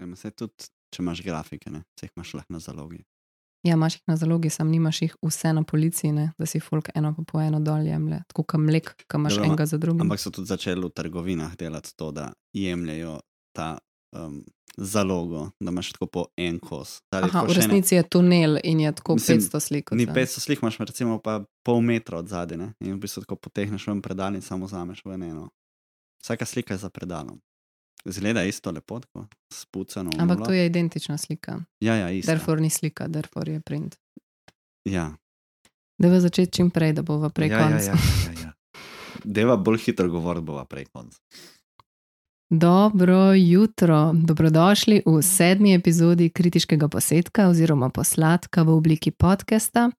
Ja, se tudi, če imaš grafike, ne, se jih imaš lahko na zalogi. Ja, imaš jih na zalogi, sam nimaš jih vse na policiji, ne? da si folk eno pa po eno dol jemlje, tako kot mlek, ki imaš Dobro, enega za drugim. Ampak so tudi začeli v trgovinah delati to, da jemljajo ta um, zalogo, da imaš tako po en kos. Zdaj, Aha, v še ne- resnici je tunel in je tako Mislim, 500 slik. Ni vse. 500 slik, imaš recimo pa pol metra od zadaj ne? in v bistvu tako potegneš ven predal in samo vzameš ven eno. Vsaka slika je za predalom. Zgleda isto lepo, tako spucano. Ampak to je identična slika. Ja, ja, isto. Derfor ni slika, derfor je print. Ja. Bo začeti čim prej, da bo v prej ja, ja, konc. ja, ja, ja. Deva bolj hitro govoriti, bova prej konc. Dobro jutro, dobrodošli v sedmi epizodi kritiškega posetka oziroma posladka v obliki podcasta.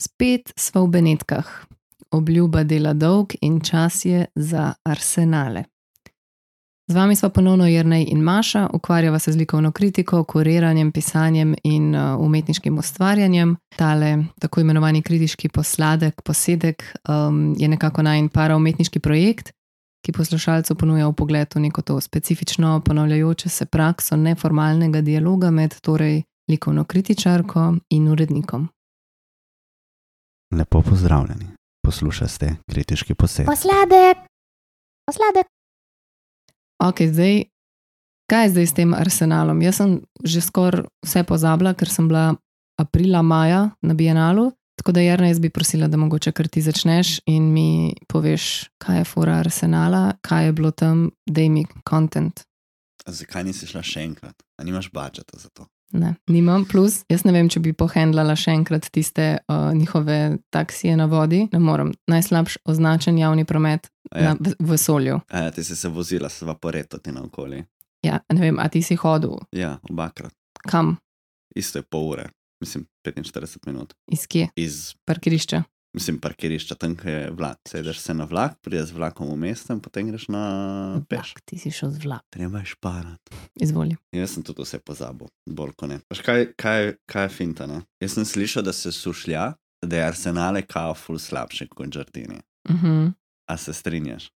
Spet smo v Benetkah. Obljuba dela dolg in čas je za arsenale. Z vami smo ponovno Jrnej in Maša, ukvarjava se z likovno kritiko, kuriranjem, pisanjem in uh, umetniškim ustvarjanjem. Tale tako imenovani kritiški posladek, posedek um, je nekako naj para umetniški projekt, ki poslušalcu ponuja v pogledu neko to specifično ponavljajoče se prakso neformalnega dialoga med torej likovno kritičarko in urednikom. Lepo pozdravljeni. Poslušate kritiški posed. Posladek, posladek. Ok, zdaj, kaj je zdaj s tem arsenalom? Jaz sem že skoraj vse pozabila, ker sem bila aprila, maja na Bienalu. Tako da, Jarna, jaz bi prosila, da mogoče kar ti začneš in mi poveš, kaj je fora arsenala, kaj je bilo tam, da mi content. Zakaj nisi šla še enkrat? A nimaš budžeta za to? Ne, nimam plus. Jaz ne vem, če bi pohendlala še enkrat tiste uh, njihove taksije na vodi. Ne morem. Najslabši označen javni promet Ja. na v- vesolju. Ja, ti si se vozila, se vaporeto ti naokoli. Ja, ne vem, a ti si hodil Ja, obakrat. kam, Isto je pol ure, mislim 45 minut. iz kje, Iz, parkirišča. Mislim, parkirišča, tam kjer je vlak. Sedeš se na vlak, prideš z vlakom v mesto in potem greš na peš. Vlak, ti si šel z vlak. Treba je šparat. Izvoli. Jaz sem tudi vse pozabil, bolj kot ne. Veš, kaj, kaj, kaj je finta? Ne? Jaz sem slišal, da se sušlja, da je arsenale kao ful slabše kot žardini. Uh -huh. A se strinjaš?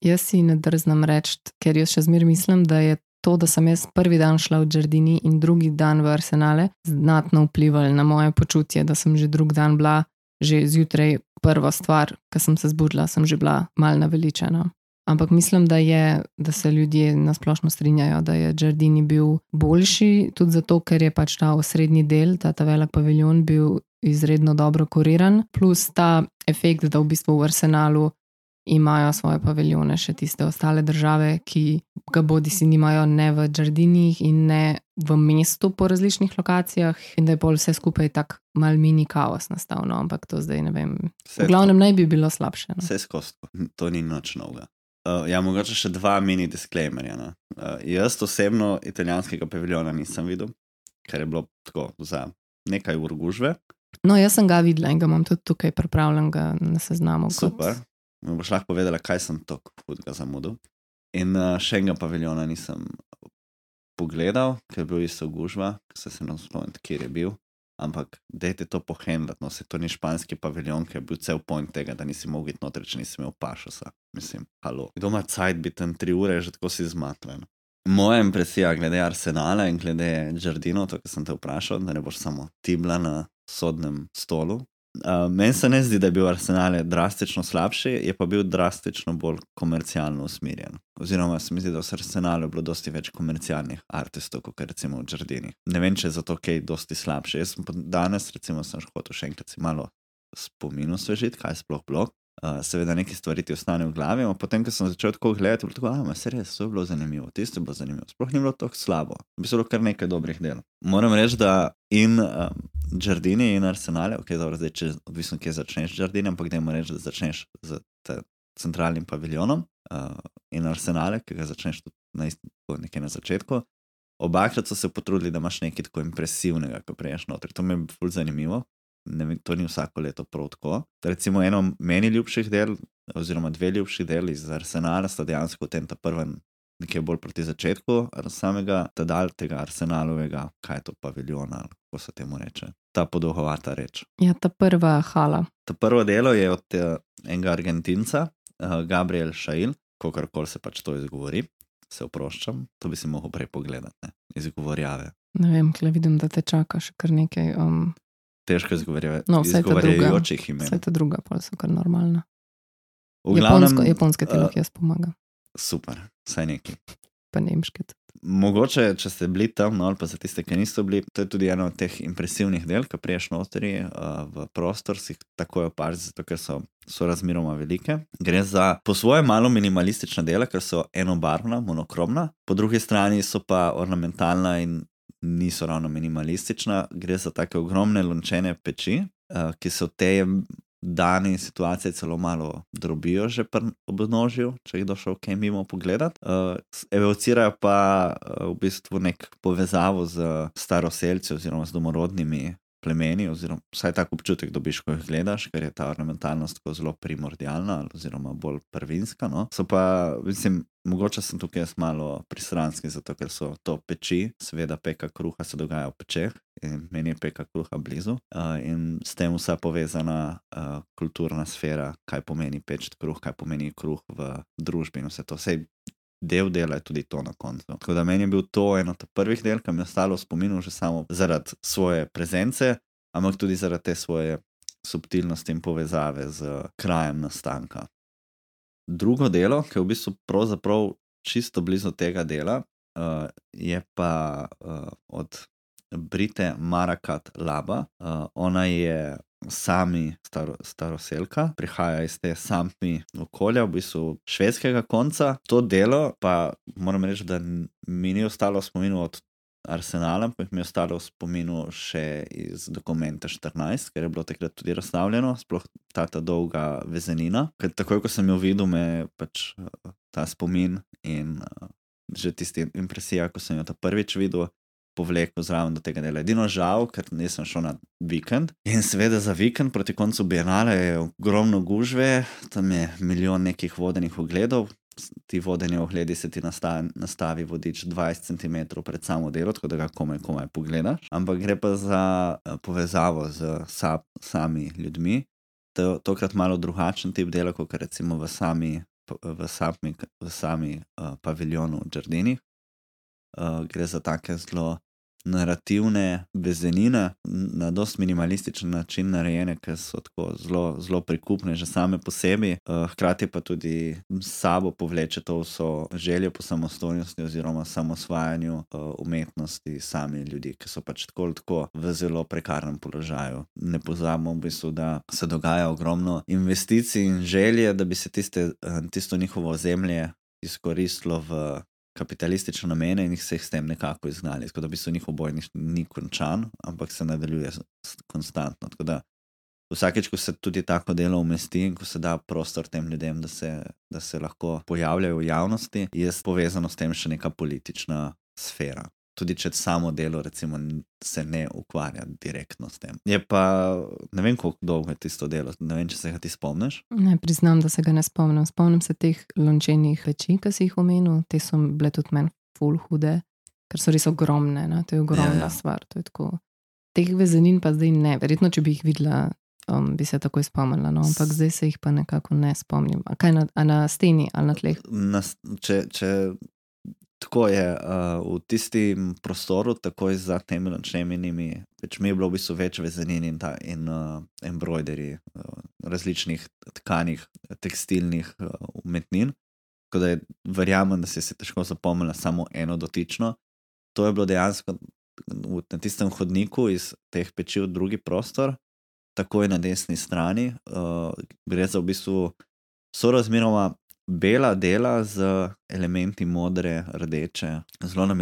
Jaz si ne drznem reči, ker jaz še zmeraj mislim, da je to, da sem jaz prvi dan šla v Džardini in drugi dan v Arsenale, znatno vplivalo na moje počutje, da sem že drug dan bila, že zjutraj prva stvar, ki sem se zbudila, sem že bila mal naveličena. Ampak mislim, da, je, da se ljudje nasplošno strinjajo, da je Džardini bil boljši, tudi zato, ker je pač ta osrednji del, ta, ta velik paviljon, bil izredno dobro kuriran, plus ta efekt, da v bistvu v Arsenalu imajo svoje paviljone še tiste ostale države, ki ga bodi si nimajo ne v Džardinih in ne v mestu po različnih lokacijah, in da je pol vse skupaj tako mal mini kaos nastavno, ampak to zdaj ne vem. Vse V glavnem naj bi bilo slabše. No. Vse skozi, to ni nič novega. Uh, ja, mogoče še dva mini disclaimerja. No. Uh, jaz osebno italijanskega paviljona nisem videl, ker je bilo tako za nekaj ur gužve. no, jaz sem ga videla in ga imam tudi tukaj pripravljenega na seznamu. kot- Super. Mi boš lahko povedala, kaj sem tako hudega zamudil. In uh, še enega paviljona nisem pogledal, ker je bil isto gužva, ker se ne spomnim, kje je bil. Ampak dajte to pohendati, no se to ni španski paviljon, ki je bil cel point tega, da nisi mogel iti noter, če nisi imel pašosa. Mislim, halo. Kdo ima cajt biti tam tri ure, že tako si zmatlen. Moja impresija glede Arsenala in glede Džardinov, to, kar sem te vprašal, da ne boš samo ti bila na sodnem stolu, Uh, meni se ne zdi, da je bil Arsenal drastično slabši, je pa bil drastično bolj komercialno usmerjen. Oziroma, se mi zdi, da v Arsenalu je bilo dosti več komercialnih artistov, kot recimo v Džardinih. Ne vem, če je zato kaj dosti slabše. Jaz sem danes, recimo, sem hotel še enkrat si malo spomin osvežiti, kaj je sploh blog. Uh, seveda, neke stvari ti ostanejo v glavi, potem, ko sem začel tako gledati, je bilo da se res, to je bilo zanimivo, tisto je bilo zanimivo. Sploh ni bilo tako slabo, v bistvu je bilo kar nekaj dobrih del. Moram reči, da in um, Džardini in Arsenale, ok, dobro, zdaj, če odvisno, kje začneš Džardini, ampak dajmo reči, da začneš z centralnim paviljonom uh, in Arsenale, ki ga začneš tudi na isti, nekje na začetku. Obakrat so se potrudili, da imaš nekaj tako impresivnega, ko prejš noter. To mi je ful zanimivo. Ne vem, to ni vsako leto prav tako. Recimo eno meni ljubših del, oziroma dve ljubših del iz Arsenala sta dejansko v tem ta prvem, nekje bolj proti začetku samega tedaj tega Arsenalovega, kaj je to paviljona, ali kako se temu reče. Ta podolgovata reč. Ja, ta prva hala. To prvo delo je od eh, enega Argentinca, eh, Gabriel Šail, kako se pač to izgovori. se oproščam, to bi si mogel prej pogledati, ne? izgovorjave. Ne vem, kle vidim, da te čaka še kar nekaj. Um, Težko izgovorjave, No, ta druga. izgovarjajočih imen. vse te druga, pa so kar normalna. V glavnem, Japonsko, japonske ti eh, lahko jaz pomagam, super, saj neki. pa nemške. Mogoče, če ste bili tam, no, ali pa za tiste, ki niso bili, to je tudi eno od teh impresivnih del, ki priješ notri uh, v prostor, si jih takoj opaziš, zato ker so, so razmeroma velike. Gre za po svoje malo minimalistična dela, ker so enobarvna, monokromna, po drugi strani so pa ornamentalna in niso ravno minimalistična. Gre za take ogromne lončene peči, uh, ki so te dani situacije celo malo drobijo že pri obnožju, če jih došel kaj mimo pogledat. Uh, evocirajo pa uh, v bistvu nek povezavo z staroseljci oziroma z domorodnimi plemeni, oziroma vsaj tak občutek dobiš, ko jih gledaš, ker je ta ornamentalnost tako zelo primordialna oziroma bolj prvinska. No. So pa, mislim, mogoče sem tukaj malo pristranski, zato ker so to peči, seveda peka kruha se dogaja v pečeh. In meni je peka kruha blizu, uh, in s tem vsa povezana uh, kulturna sfera, kaj pomeni peč kruh, kaj pomeni kruh v družbi in vse to. Vse del dela je tudi to na koncu. Tako da meni je bil to eno od prvih del, ki mi je ostalo v spominu, že samo zaradi svoje prezence, ampak tudi zaradi te svoje subtilnosti in povezave z krajem nastanka. Drugo delo, ki je v bistvu pravzaprav čisto blizu tega dela, uh, je pa uh, od Brite Marakat Laba. Uh, ona je sami staro, staroselka, prihaja iz te sami okolja, v bistvu švedskega konca. To delo pa moram reči, da mi ni ostalo spominu od Arsenala, ampak mi je ostalo v spominu še iz dokumenta 14, ker je bilo takrat tudi razstavljeno, sploh ta, ta dolga vezenina. Ker takoj, ko sem jo videl, me je pač eh, ta spomin in uh, že tisti impresija, ko sem jo ta prvič videl, povlekel zraven do tega dela. Edino žal, ker nisem šel na vikend. In seveda za vikend proti koncu Bienale je ogromno gužve, tam je milijon nekih vodenih ogledov. Ti vodeni ogledi se ti nasta, nastavi vodič 20 cm pred samo delo, tako da ga komaj, komaj pogledaš. Ampak gre pa za eh, povezavo z sa, sami ljudmi. To, tokrat malo drugačen tip dela, kot recimo v sami, v sami, v sami uh, paviljonu v Džardinih. Uh, gre za take zelo narativne vezenine, n- na dost minimalističen način narejene, ki so tako zelo, zelo prikupne že same po sebi, uh, hkrati pa tudi sabo povleče to vso željo po samostojnosti oziroma samosvajanju uh, umetnosti sami ljudi, ki so pač tako ali tako v zelo prekarnem položaju. Ne pozabimo v bistvu, da se dogaja ogromno investicij in želje, da bi se tiste, uh, tisto njihovo ozemlje izkoristilo v kapitalistične namene in jih se jih s tem nekako izgnali. Tako da v bistvu njihov boj ni, ni končan, ampak se nadaljuje konstantno. Tako da vsakeč, ko se tudi tako delo umesti in ko se da prostor tem ljudem, da se, da se lahko pojavljajo v javnosti, je povezano s tem še neka politična sfera. Tudi če samo delo, recimo, se ne ukvarja direktno s tem. Je pa ne vem, koliko dolgo je tisto delo, ne vem, če se ga ti spomniš. Ne, priznam, da se ga ne spomnim. Spomnim se teh lončenih peči, ki si jih omenil, te so bile tudi meni full hude, ker so res ogromne. Ne? To je ogromna Ja, ja, stvar. Teh vezenin pa zdaj ne. Verjetno, če bi jih videla, um, bi se takoj spomnila, no? ampak zdaj se jih pa nekako ne spomnim. A kaj na, a na steni ali na tleh? na, če, če tako je uh, v tistem prostoru, takoj za temi nočnimi, več mi je bilo v bistvu več vezenin in, ta, in uh, embroiderij, uh, različnih tkanih, tekstilnih uh, umetnin. Tako da je, verjamem, da si se težko zapomnila samo eno dotično. To je bilo dejansko v, na tistem hodniku iz teh peči v drugi prostor, takoj na desni strani. Uh, gre za v bistvu sorazmeroma bela dela z elementi modre, rdeče, zelo na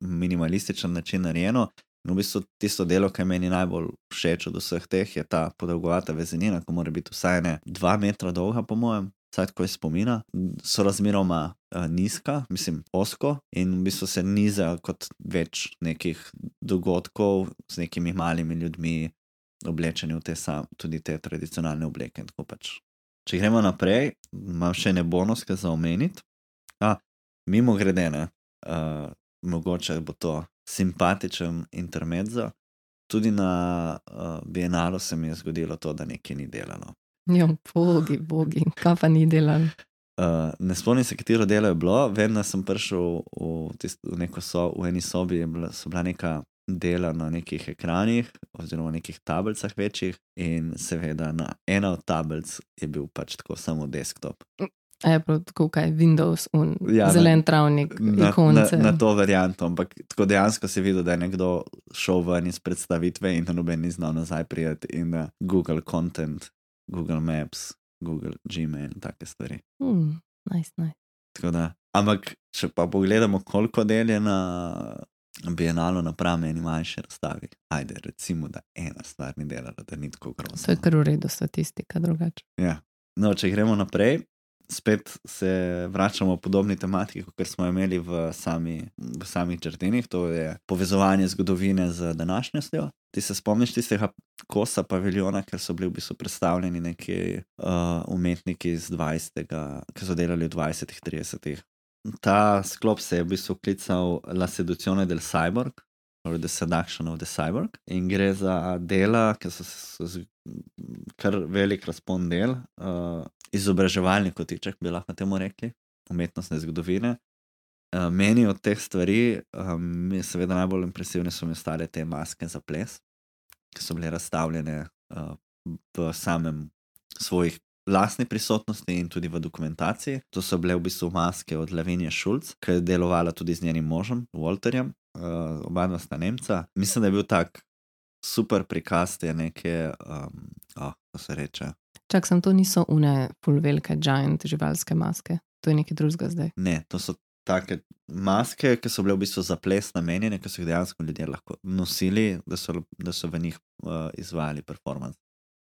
minimalističen, način narejeno. In v bistvu tisto delo, ki meni najbolj všeč od vseh teh, je ta podolgovata vezenina, ki mora biti vsaj ne dva metra dolga, po mojem. Vsaj tako iz spomina, so razmeroma uh, nizka, mislim, osko in v bistvu se niza kot več nekih dogodkov z nekimi malimi ljudmi, oblečeni v te, sam, tudi te tradicionalne obleke. in tako Pač. Če gremo naprej, imam še ne bonuske za omeniti. A, mimo grede, ne, uh, mogoče bo to simpatičen intermezzo. Tudi na uh, Bienalu se mi je zgodilo to, da nekaj ni delalo. Jo, bogi, bogi, kaj pa ni delal. Uh, ne spomnim se, katero delo je bilo, vem, da sem prišel v, tist, v neko so, v eni sobi, bila, so bila neka dela na nekih ekranih, oziroma nekih tablicah večjih, in seveda na ena od tablic je bil pač tako samo desktop. A je prav tako, kaj Windows, un, Ja, na- zelen travnik, Na, na, ikonce. na to varianto, ampak tako dejansko si videl, da je nekdo šel ven iz predstavitve in da noben ni znal nazaj prijeti in da Google Content, Google Maps, Google Gmail in take stvari. Hmm, nice, nice. Tako Da, ampak, če pa pogledamo, koliko del je na Bienalu napram eni manjši razstavi, ajde, recimo, da ena stvar ni delala, da ni tako To je grozno. kar v redu statistika, drugače. Ja. No, če gremo naprej, spet se vračamo v podobni tematiki, kot smo imeli v, sami, v samih črtinih, to je povezovanje zgodovine z današnjostjo. Ti se spomniš tistega kosa paviljona, ker so bili v bistvu predstavljeni neki uh, umetniki iz 20. ki so delali v 20. 30. Ta sklop se je v bistvu klical La seduzione del cyborg. torej The Seduction of the Cyborg. In gre za dela, ki so, so kar velik razpon del, uh, izobraževalni kotiček, bi lahko temu rekli, umetnostne zgodovine. Uh, meni od teh stvari, um, seveda najbolj impresivne so mi ostale te maske za ples, ki so bile razstavljene uh, v samem svojih lastni prisotnosti in tudi v dokumentaciji. To so bile v bistvu maske od Lavinije Šulc, ki je delovala tudi z njenim možem, Walterjem, uh, oba dva sta Nemca. Mislim, da je bil tak super prikaz te neke, um, oh, kako se reče. Čak sem to niso une full velike giant živalske maske. To je nekaj drugega zdaj. Ne, to so take maske, ki so bile v bistvu za ples namenjene, ki so jih dejansko ljudje lahko nosili, da so, da so v njih uh, izvajali performance.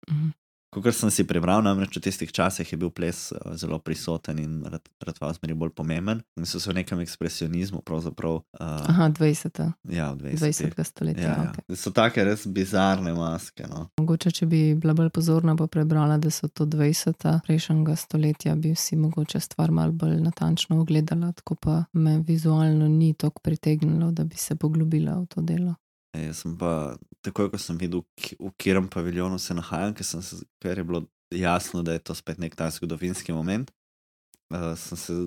Mhm. Kot sem si prebral, namreč v tistih časih je bil ples uh, zelo prisoten in rad- ratval zmeri bolj pomemben. In so se v nekem ekspresionizmu, pravzaprav uh, Aha, 20. ja, v 20. 20. stoletja. Ja, ja. Okay. So take res bizarne maske. No. Mogoče, če bi bila bolj pozorna, pa prebrala, da so to 20. prejšnjega stoletja, bi si mogoče stvar malo bolj natančno ogledala, tako pa me vizualno ni tako pritegnilo, da bi se poglobila v to delo. E, Jaz sem pa, takoj ko sem videl, v katerem paviljonu se nahajam, ker, se, ker je bilo jasno, da je to spet nek ta zgodovinski moment, uh, sem se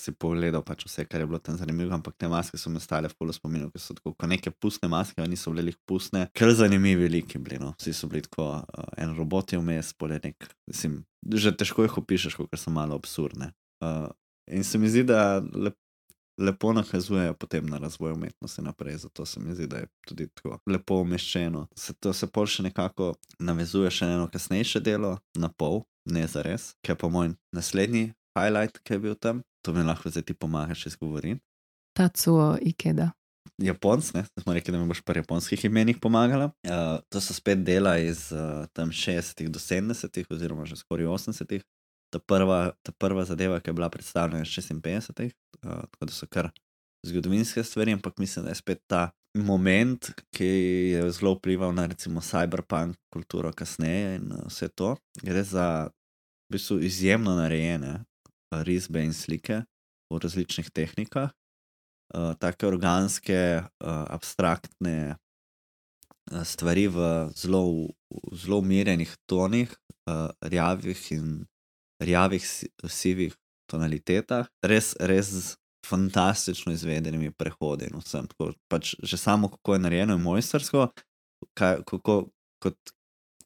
si pogledal pač vse, kar je bilo tam zanimivo, ampak te maske so mi ostale v polu spominu, ker so tako neke pustne maske, niso bile lih pustne, ker zanimivi liki bili. No. Vsi so bili tako, uh, en robot je vmes, pole nek, mislim, že težko jih opišeš, ker so malo absurdne. Uh, in se mi zdi, da lep, lepo nakazujejo potem na razvoj umetnosti naprej. Zato se mi zdi, da je tudi tako lepo umeščeno. Se to se pol še nekako navezuje še na eno kasnejše delo, na pol, ne za res, ki je pa moj naslednji highlight, ki je bil tam. To mi lahko zdaj ti pomagaš izgovoriti. Tatsuo Ikeda. Japonc, ne, smo rekli, da mi boš pri japonskih imenih pomagala. Uh, to so spet dela iz uh, tam 60-ih do 70-ih, oziroma že skoraj 80-ih. Ta prva, ta prva zadeva, ki je bila predstavljena iz 56-ih, uh, tako da so kar zgodovinske stvari, ampak mislim, da je spet ta moment, ki je zelo vplival na recimo cyberpunk kulturo kasneje in uh, vse to. Gre za v bistvu izjemno narejene risbe in slike v različnih tehnikah uh, take organske, uh, abstraktne uh, stvari v zelo, v zelo umirjenih tonih, uh, rjavih in rjavih, si- sivih tonalitetah, res, res fantastično izvedenimi prehodi in vsem. Tako, pač že samo kako je narejeno, je mojstersko, kaj, kako, kot,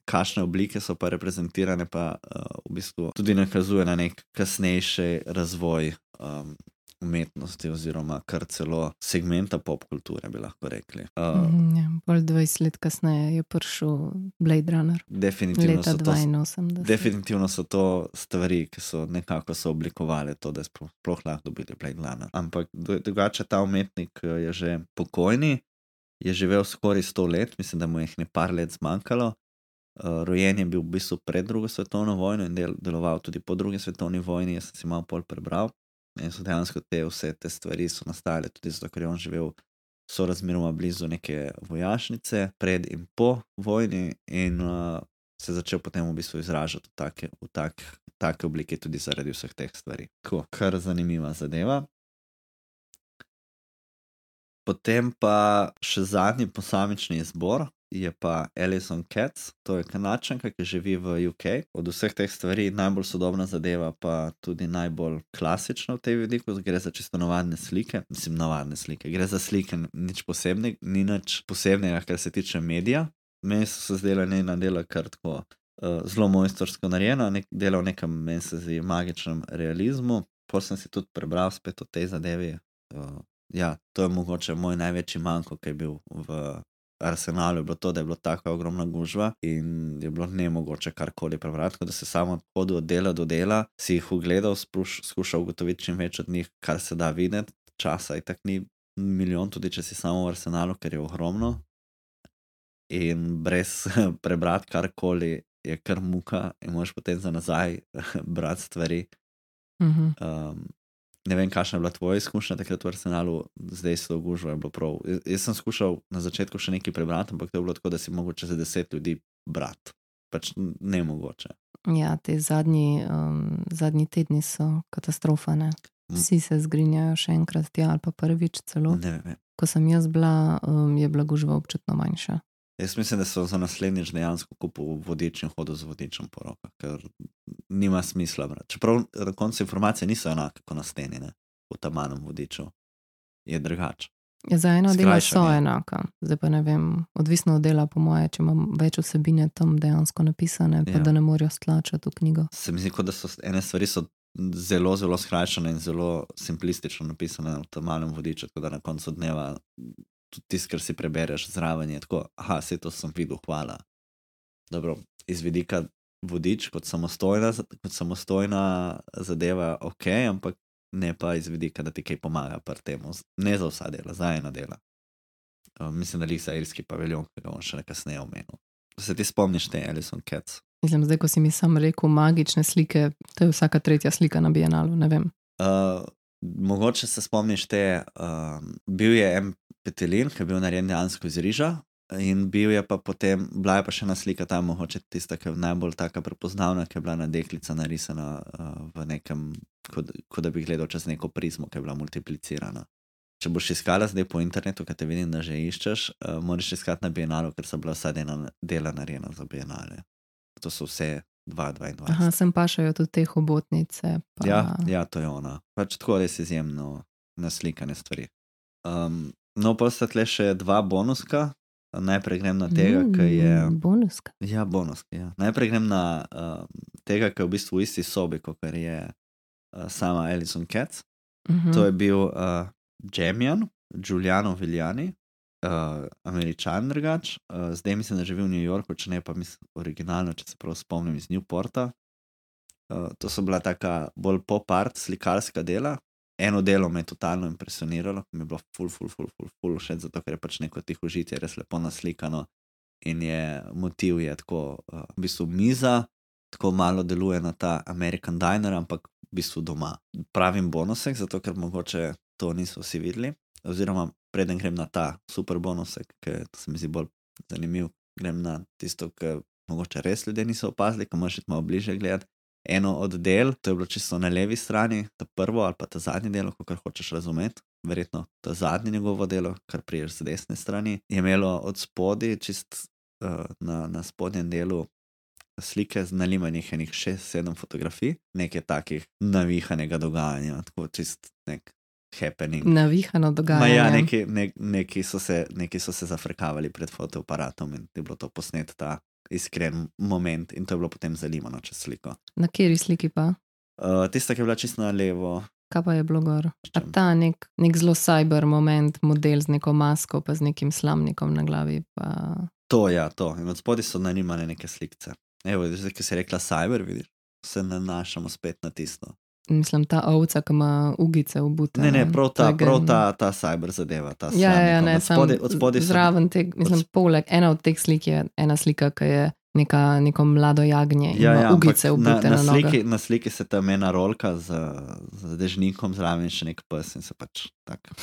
kakšne oblike so pa reprezentirane, pa uh, v bistvu tudi nakazuje na nek kasnejši razvoj um, umetnosti, oziroma kar celo segmenta popkulture, bi lahko rekli. Uh, mm. Ja, Bolj 20 let kasneje je prišel Blade Runner, Definitivno so to 82. Definitivno so to stvari, ki so nekako so oblikovali to, da je sploh, lahko dobili Blade Runner. Ampak dru- drugače ta umetnik eh, je že pokojni, je živel skoraj 100 let, mislim, da mu je nekaj let zmanjkalo. Uh, rojen je bil v bistvu pred drugo svetovno vojno in del, deloval tudi po drugi svetovni vojni. Jaz sem si malo pol prebral in so dejansko te vse te stvari so nastale tudi zato, ker je on živel sorazmeroma blizu neke vojašnice, pred in po vojni, in uh, se začel potem v bistvu izražati v take, v tak, take oblike, tudi zaradi vseh teh stvari. Tako, kar zanimiva zadeva. Potem pa še zadnji posamični izbor, je pa Alison Katz, to je kanačanka, ki živi v UK. Od vseh teh stvari najbolj sodobna zadeva, pa tudi najbolj klasična v tej vidiku, gre za čisto navadne slike, mislim, navadne slike. Gre za slike, nič posebnega, ni nič posebnega, kar se tiče medija. Meni so se zdela njena dela kar tako uh, zelo mojstrsko narejena, nek, dela v nekem, meni se zdi, magičnem realizmu. Pol sem si tudi prebral spet o tej zadevi. Uh, ja, to je mogoče moj največji manjko, ki je bil v arsenalu, je bilo to, da je bila tako ogromna gužva in je bilo ne mogoče karkoli prebrati, da se samo hodil od dela do dela, si jih ogledal, spruš, skušal ugotoviti čim več od njih, kar se da videti. Časa je tak ni milijon, tudi če si samo v arsenalu, ker je ogromno. In brez prebrati karkoli je kar muka, in moš potem za nazaj brati stvari. Mhm. Um, ne vem, kakšna je bila tvoja izkušnja takrat v arsenalu, zdaj se dolgužo je bilo prav. Jaz, jaz sem skušal na začetku še nekaj prebrati, ampak to je bilo tako, da si mogoče za deset ljudi brati. Pač ne mogoče. Ja, te zadnji, um, zadnji tedni so katastrofa. Ne? Mm. Vsi se zgrinjajo še enkrat, ja, ali pa prvič celo. Ne vem. Ko sem jaz bila, um, je bila gužva občutno manjša. Jaz mislim, da so za naslednjič dejansko kupil vodič in hodil z vodičem po rokah, ker nima smisla. brati. Čeprav na koncu informacije niso enake kot na steni, ne? v tem manjem vodiču. Je drugače. Ja, za eno delo so enaka, zdaj pa ne vem, odvisno od dela, po moje, če imam več vsebine tam dejansko napisane, pa Ja. da ne morajo stlačati v knjigo. Se mi zdi, kot da so ene stvari so zelo, zelo skrajšane in zelo simplistično napisane v tem malem vodiču, tako da na koncu dneva tudi tisto, kar si prebereš zraven, je tako, aha, vse to sem videl, hvala. Dobro, iz vidika vodič kot samostojna, kot samostojna zadeva, ok, ampak ne pa iz vidika, da ti kaj pomaga pri tem, ne za vsa dela, za ena dela. Uh, mislim, da Lisa irski paviljon, ki ga bom še kasneje omenil. Se ti spomniš te Alison Katz? Mislim, zdaj, ko si mi sam rekel, magične slike, to je vsaka tretja slika na Bienalu. Ne vem. Uh, mogoče se spomniš te, uh, bil je en petelin, ki je bil narejen dejansko iz riža. In bil je pa potem, bila je pa še ena slika tam, mogoče tista, ki je najbolj taka prepoznavna, ki je bila na deklica narisana uh, v nekem, kot, kot da bi gledal čez neko prizmo, ki je bila multiplicirana. Če boš iskala zdaj po internetu, kaj te vidim, da že iščeš, uh, moraš iskati na Bienalu, ker so bila vsa dela, dela narejena za Bienale. To so vse 2-22. Aha, sem pašajo tudi te hobotnice. Pa... Ja, ja, to je ona. Pač tako res izjemno naslikane stvari. Um, no, pa sta tle še dva bonuska. Najprej grem na tega, ki je. Mm, Bonuska. Ja, bonuski. Ja. Najprej grem na uh, tega, ki je v bistvu v isti sobi, kot je uh, sama Alison Katz. Mhm. To je bil uh, Džemjan, Giuliano Viljani, uh, američan drugač. Uh, zdaj mislim, da živi v New Yorku, če ne pa mislim originalno, če se prav spomnim iz Newporta. Uh, to so bila taka bolj pop-art slikarska dela. Eno delo me je totalno impresioniralo, mi je bilo ful, ful, ful, ful, ful všeč, zato ker je pač neko tiho žitje, res lepo naslikano in je motiv je tako, uh, v bistvu miza, tako malo deluje na ta American Diner, ampak v bistvu doma. Pravim bonusek, zato ker mogoče to niso vsi videli. Oziroma, preden grem na ta super bonusek, ki se mi zdi bolj zanimiv, grem na tisto, ki mogoče res ljudje niso opazili, ki moraš iti malo bliže gledati. Eno od del, to je bilo čisto na levi strani, ta prvo ali pa ta zadnji del, kot hočeš razumeti. Verjetno ta zadnji njegovo delo, kar priješ z desne strani, je imelo od spodaj, čist uh, na, na spodnjem delu slike z nalimanih enih 6-7 fotografij, nekaj takih navihanega dogajanja, tako čist nek happening. Navihano Ma dogajanje. ja, neki, ne, neki, so se, neki so se zafrkavali pred fotoaparatom in je bilo to posnet ta iskren moment, in to je bilo potem zalimano čez sliko. Na kateri sliki pa? Uh, tista, ki je bila čisto na levo, Kaj pa je bilo gor? A ta nek, nek zelo cyber moment, model z neko masko, pa z nekim slamnikom na glavi. Pa... to je ja, to. In od spodaj so nanimane neke slike. Evo, zdaj, ki si rekla cyber, vidiš, se nanašamo spet na tisto. Mislim, ta ovca, ki ima ugice v butu. Ne, ne, prav ta, prav ta, ta cyber zadeva. Ta Ja, ja, ne, spodaj, od spodaj zraven tega, mislim, od- poleg ena od teh slik je ena slika, ki je neka, neko mlado jagnje Ja, ja, ugice v butu na, na, na sliki, na sliki se tam ena rolka z, z dežnikom zraven še nek pes in se pač tako.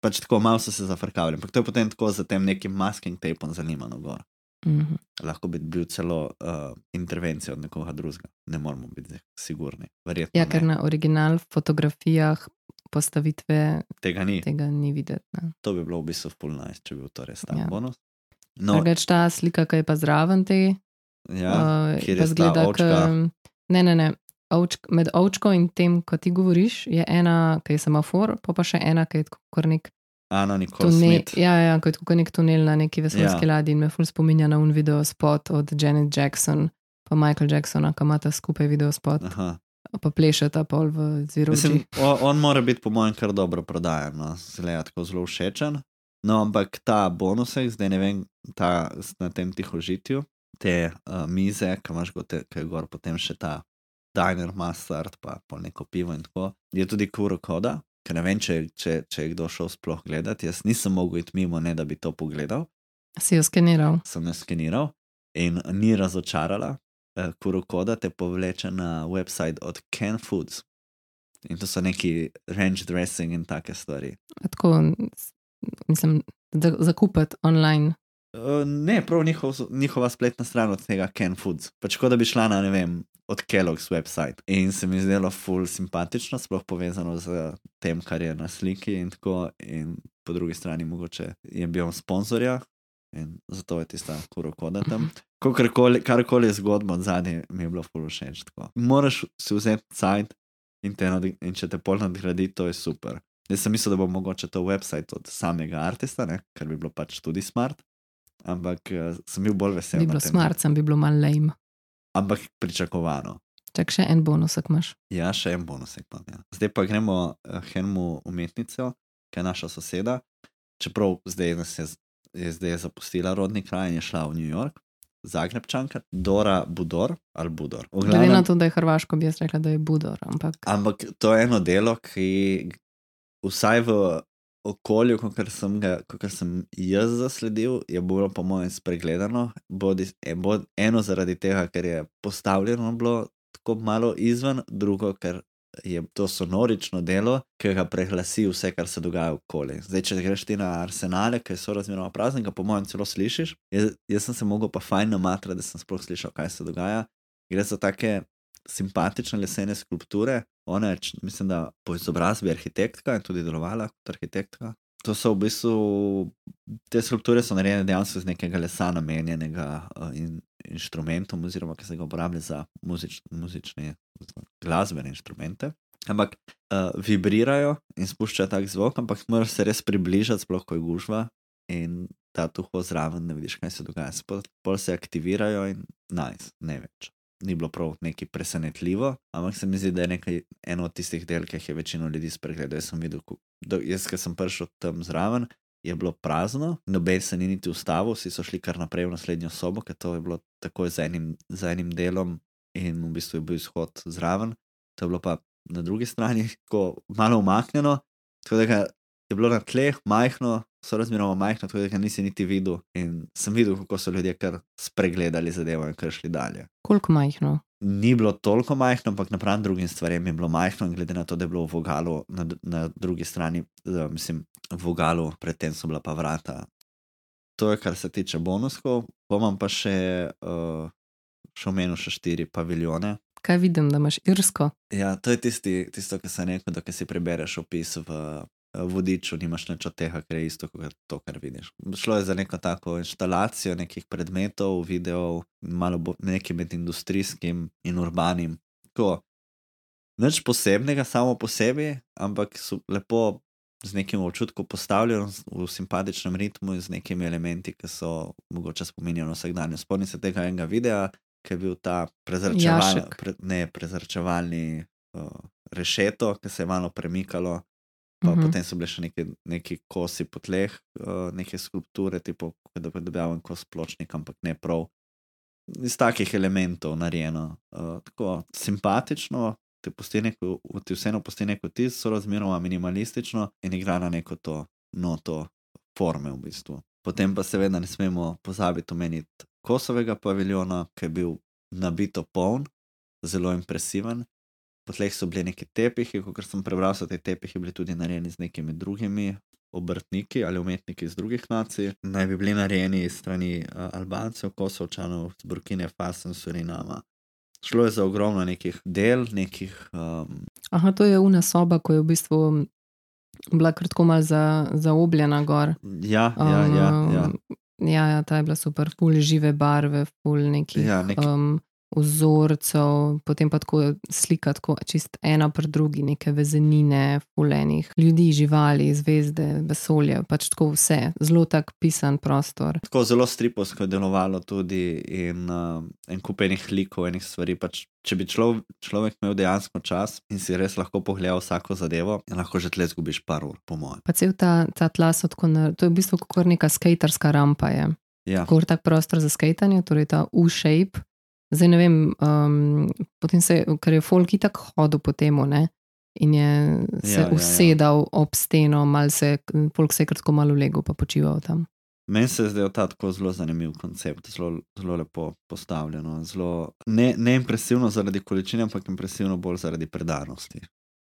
Pač tako malo so se zafrkavali, ampak to je potem tako za tem nekim masking tapom zanimano gor. Mhm. Lahko bi bil celo uh, intervencija od nekoga drugega, ne moramo biti sigurni. Verjetno Ja, ker ne. na original fotografijah postavitve tega ni. tega ni videti. Ne. To bi bilo v bistvu full nice, če bi bil to res ta Ja. bonus. No, Drugač ta slika, ki je pa zraven te, ja, uh, pa zgleda, ke- ne, ne, ne. Ovčk, med ovčko in tem, ko ti govoriš, je ena, ki je semafor, pa pa še ena, ki je kot nek Ana tunel. Smith. Ja, ja, kot kot nek tunel na neki vesoljski Ja. ladji in me ful spominja na un video spot od Janet Jackson. Pa Michael Jacksona, ki imata skupaj video spot, Aha. pa plešeta pol v zviroči. Mislim, on, on mora biti, po mojem, kar dobro prodajan, no. zgleda tako zelo všečen. No, ampak ta bonusek, zdaj ne vem, ta na tem tihožitju, te uh, mize, ki imaš gote, ki je gor potem še ta diner mustard, pa pol neko pivo in tako, je tudi kuro koda, ker ne vem, če, če, če je kdo šel sploh gledati. Jaz nisem mogel iti mimo, ne da bi to pogledal, Si jo skeniral. sem jo skeniral in ni razočarala. Uh, kuro koda te povleče na website od Ken Foods. In to so neki range dressing in take stvari. Tako, mislim, da zakupiti online. Uh, ne, prav njihov, njihova spletna stran od tega Ken Foods. Pač kot da bi šla na ne vem. Od Kellogg's website. In se mi zdelo ful simpatično, sploh povezano z tem, kar je na sliki, in tako. In po drugi strani, mogoče je bil sponzorja in zato je tista kurokoda tam. Kakorkoli- Karkoli je zgodba od zadaj, mi je bilo ful všeč. Moraš si vzeti sajt in, te nad- in če te pol nadgradi, to je super. Jaz sem mislil, da bo mogoče to website od samega artista, ne? kar bi bilo pač tudi smart. Ampak uh, sem bil bolj vesel. Bi bilo smart, sem bi bilo malo lame. Ampak pričakovano. Čak še en bonusek imaš. Ja, še en bonus imam. Ja. Zdaj pa gremo uh, henmu umetnico, ki je naša soseda. Čeprav zdaj nas je, je zdaj zapustila rodni kraj in je šla v New York, Zagrebčanka, Dora Budor ali Budor. Glede na to, da je Hrvaško, bi jaz rekla, da je Budor. Ampak Ampak to je eno delo, ki vsaj v okolju, kot sem, ga, kakor sem jaz zasledil, je bilo po mojem spregledano. Bodi, e, bod, eno zaradi tega, ker je postavljeno bilo tako malo izven, drugo, ker je to sonorično delo, ki ga preglasi vse, kar se dogaja okoli. Zdaj, če greš ti na arsenale, ki so razmeroma prazni, ga po mojem celo slišiš. Jaz, jaz sem se mogel pa fajn namatrati, da sem sploh slišal, kaj se dogaja. Gre za take simpatične lesene skulpture. Ona je, mislim, da po izobrazbi arhitektka in tudi delovala kot arhitektka. To so v bistvu, te skulpture so narejene dejansko iz nekega lesa, namenjenega uh, in, inštrumentom, oziroma ki se ga uporablja za muzič, muzične, glasbene inštrumente. Ampak uh, vibrirajo in spuščajo tak zvok, ampak moraš se res približati, sploh ko je gužva in ta tuho zraven, da vidiš, kaj se dogaja. Pol se aktivirajo in najs, nice, ne več ni bilo prav nekaj presenetljivo, ampak se mi zdi, da je nekaj, eno od tistih del, ki jih je večino ljudi spregledalo. Jaz sem videl, ko- da- jaz, sem prišel tam zraven, je bilo prazno, noben se ni niti ustavil, vsi so šli kar naprej v naslednjo sobo, ker to je bilo takoj z enim, z enim delom in v bistvu je bil izhod zraven. To je bilo pa na drugi strani tako malo umaknjeno, tako da ga je bilo na tleh majhno, so razmeroma majhno, tako da ga nisi niti videl. In sem videl, kako so ljudje kar spregledali zadevo in kar šli dalje koliko majhno. ni bilo toliko majhno, ampak napram drugim stvarem je bilo majhno, in glede na to, da je bilo v vogalu na, na drugi strani, mislim, v vogalu, predtem so bila pa vrata. To je, kar se tiče bonuskov, pomem pa še, uh, še omenil še štiri paviljone. Kaj vidim, da imaš irsko? Ja, to je tisti, tisto, kar sem rekel, da si prebereš opis v vodiču, nimaš nič od tega, ker je isto kot to, kar vidiš. Šlo je za neko tako instalacijo nekih predmetov, videov, malo bo, nekaj med industrijskim in urbanim. Tako, nič posebnega samo po sebi, ampak so lepo z nekim občutkom postavljeno v simpatičnem ritmu in z nekimi elementi, ki so mogoče spominjajo na vsakdanje. Spomnim se tega enega videa, ki je bil ta prezračevalni, Jašek. pre, ne, prezračevalni uh, rešeto, ki se je malo premikalo. Pa Mhm. potem so bile še neki, neki kosi po tleh, uh, neke skulpture, tipo, da bi dobil en kos pločnik, ampak ne prav. Iz takih elementov narejeno. Uh, tako simpatično, ti, neko, ti vseeno pusti neko tis, so razmeroma minimalistično in igra na neko to noto forme v bistvu. Potem pa seveda ne smemo pozabiti omeniti Kosovega paviljona, ki je bil nabito poln, zelo impresiven. Po tleh so bili neki tepihi, kot sem prebral, so ti tepihi bili tudi narejeni z nekimi drugimi obrtniki ali umetniki iz drugih nacij. Naj bi bili narejeni strani Albancev, Kosovčanov, Burkine Faso in Surinama. Šlo je za ogromno nekih del, nekih. Um, Aha, to je una soba, ko je v bistvu bila kratko mal za, zaobljena gor. ja, ja, ja, ja. Um, Ja, ja, ta je bila super, ful žive barve, ful nekih Ja, neki- um, vzorcev, potem pa tako slika, tako čist ena pred drugi, neke vezenine, fulenih ljudi, živali, zvezde, vesolje, pač tako vse, zelo tak pisan prostor. Tako zelo stripovsko je delovalo tudi in uh, en kup enih likov, enih stvari. Pač, če bi člo, človek imel dejansko čas in si res lahko pogledal vsako zadevo, lahko že tle zgubiš par ur, po mojem. Pa cel ta, ta tla so tako, na, to je v bistvu kot neka skaterska rampa. Je. Ja, Kot tak prostor za skajtanje, torej ta U-shape. Zdaj ne vem, um, potem se, ker je folk itak hodil po temu, ne? In je se Ja, usedal ja, ja. ob steno, mal se, folk se je kratko malo legel, pa počival tam. meni se je zdel ta tako zelo zanimiv koncept, zelo, zelo lepo postavljeno. Zelo, ne, ne impresivno zaradi količine, ampak impresivno bolj zaradi predanosti.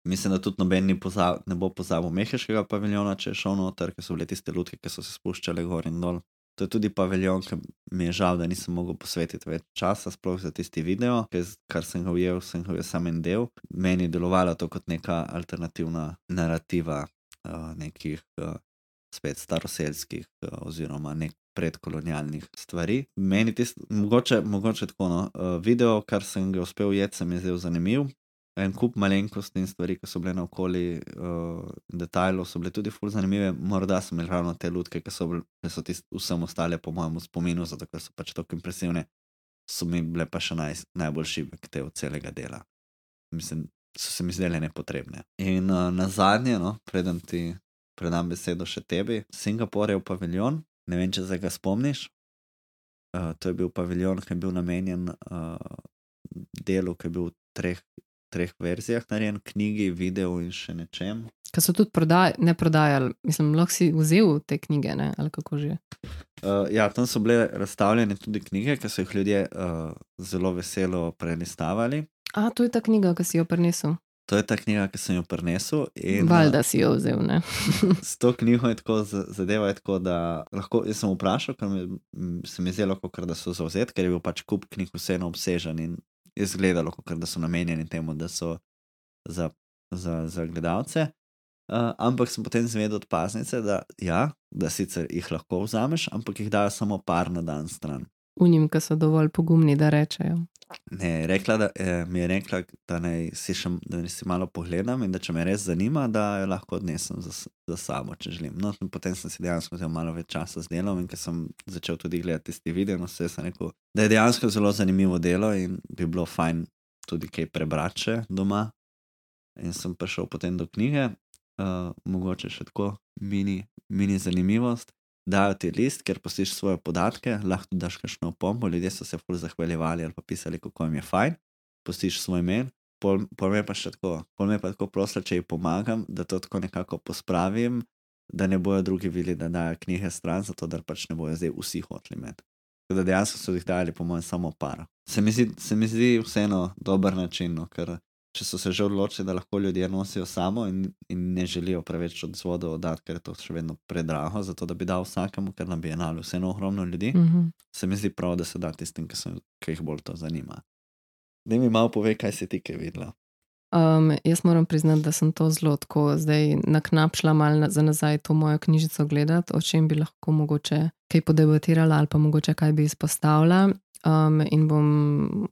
Mislim, da tudi noben pozav, ne bo pozabil Meheškega paviljona, če je šel noter, ker so bile tiste lutke, ki so se spuščale gor in dol. To je tudi paviljon, ki mi je žal, da nisem mogel posvetiti več časa, sploh za tisti video, ker kar sem ga ujel, sem ga ujel samo en del. Meni je delovalo to kot neka alternativna narativa uh, nekih uh, spet staroselskih uh, oziroma nek predkolonialnih stvari. Meni tist, mogoče, mogoče tako no, uh, video, kar sem ga uspel ujeti, se mi je zdel zanimiv. En kup malenkosti in stvari, ki so bile naokoli, uh, detajlov, so bile tudi ful zanimive. Morda so imeli ravno te lutke, ki so, bile- ki so tist, vsem ostale, po mojem, spominu, zato ker so pač tako impresivne, so mi bile pa še naj, najbolj šibek te od celega dela. Mislim, so se mi zdele nepotrebne. In uh, na zadnje, no, preden ti predam besedo še tebi, Singapur je v paviljon, ne vem, če se ga spomniš. Uh, to je bil paviljon, ki je bil namenjen uh, delu, ki je bil v treh, treh verzijah narejen, knjigi, videu in še nečem. Ker so tudi prodaj, ne prodajali, mislim, lahko si vzel te knjige, ne? ali kako že. Uh, ja, tam so bile razstavljene tudi knjige, ki so jih ljudje uh, zelo veselo prelistavali. A, to je ta knjiga, ki si jo prinesel. To je ta knjiga, ki sem jo prinesel. in, Valjda si jo vzel, ne. S to knjigo je tako, zadeva je tako, da lahko, jaz sem vprašal, ker mi, se mi je zdelo, kot da so zauzeti, ker je bil pač kup knjig vseeno obsežen in je izgledalo, kot da so namenjeni temu, da so za, za, za gledalce. Uh, ampak sem potem zvedel od paznice, da, ja, da sicer jih lahko vzameš, ampak jih dajo samo par na dan stran. Unim, ki so dovolj pogumni, da rečejo. Ne, rekla, da, eh, mi je rekla, da naj si, še, da naj si malo pogledam in da če me res zanima, da jo lahko odnesem za, za sabo, če želim. No, potem sem si dejansko vzel malo več časa z delom in ker sem začel tudi gledati tisti video, no, se sem rekel, da je dejansko zelo zanimivo delo in bi bilo fajn tudi kaj prebrati doma. In sem prišel potem do knjige, uh, mogoče še tako mini, mini zanimivost. Dajo ti list, ker posiš svoje podatke, lahko daš kakšno opombo. Ljudje so se ful zahvaljevali ali pa pisali, kako jim je fajn. Posiš svoj mail, pol, pol me pa še tako, pol me pa tako prosila, če ji pomagam, da to tako nekako pospravim, da ne bojo drugi videli, da dajo knjige stran, zato da pač ne bojo zdaj vsi hoteli imeti. Tako da dejansko so jih dali, po mojem, samo par. Se mi zdi, se mi zdi vseeno dober način, no, ker če so se že odločili, da lahko ljudje nosijo samo in, in ne želijo preveč od zvodov oddati, ker je to še vedno predrago, zato da bi dal vsakemu, ker na bienalu vseeno ogromno ljudi, mm. Mhm. se mi zdi prav, da se da tistim, ki, so, ki jih bolj to zanima. Da mi malo pove, kaj si ti kaj videla. Um, jaz moram priznati, da sem to zelo tako zdaj naknapšla malo na, za nazaj to mojo knjižico gledati, o čem bi lahko mogoče kaj podebatirala ali pa mogoče kaj bi izpostavila. Um, in bom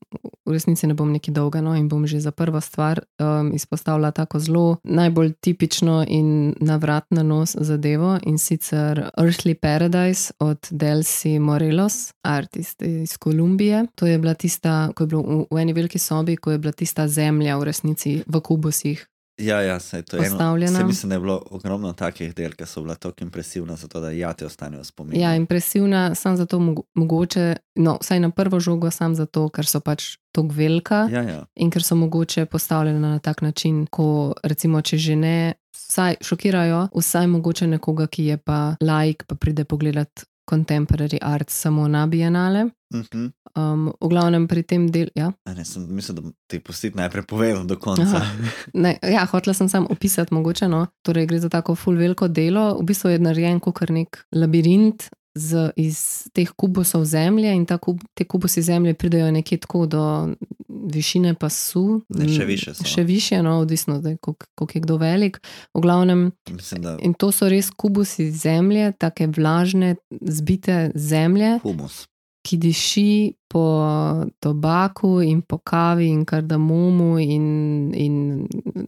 v resnici ne bom neki dolga, no, in bom že za prvo stvar um, izpostavila tako zelo najbolj tipično in navrat na nos zadevo in sicer Earthly Paradise od Delsi Morelos, artist iz Kolumbije. To je bila tista, ko je bilo v, v eni veliki sobi, ko je bila tista zemlja v resnici v kubusih. Ja, ja, saj to je eno. Postavljena. Saj mislim, da je bilo ogromno takih del, ki so bila tako impresivna, zato da ja ti ostanejo spomini. Ja, impresivna, sam zato mogo- mogoče, no, vsaj na prvo žogo, sam zato, ker so pač tako velika. ja, ja. in ker so mogoče postavljena na tak način, ko recimo, če že ne, vsaj šokirajo, vsaj mogoče nekoga, ki je pa laik, pa pride pogledat contemporary art samo na bienale. Uh -huh. Um, v glavnem pri tem delu, ja. Ne, sem mislil, da ti pustiti najprej povedal do konca. Aha. Ne, ja, hotela sem samo opisati, mogoče. No. Torej, gre za tako full veliko delo. V bistvu je narejen kot nek labirint z, iz teh kubusov zemlje, in kub, te kubusi zemlje pridejo nekje tako do višine pasu. Ne, še više so. Še više, no, odvisno, koliko je kdo velik. V glavnem, Mislim, da in to so res kubusi zemlje, take vlažne, zbite zemlje, humus. ki diši po tobaku in po kavi in kardamomu in, in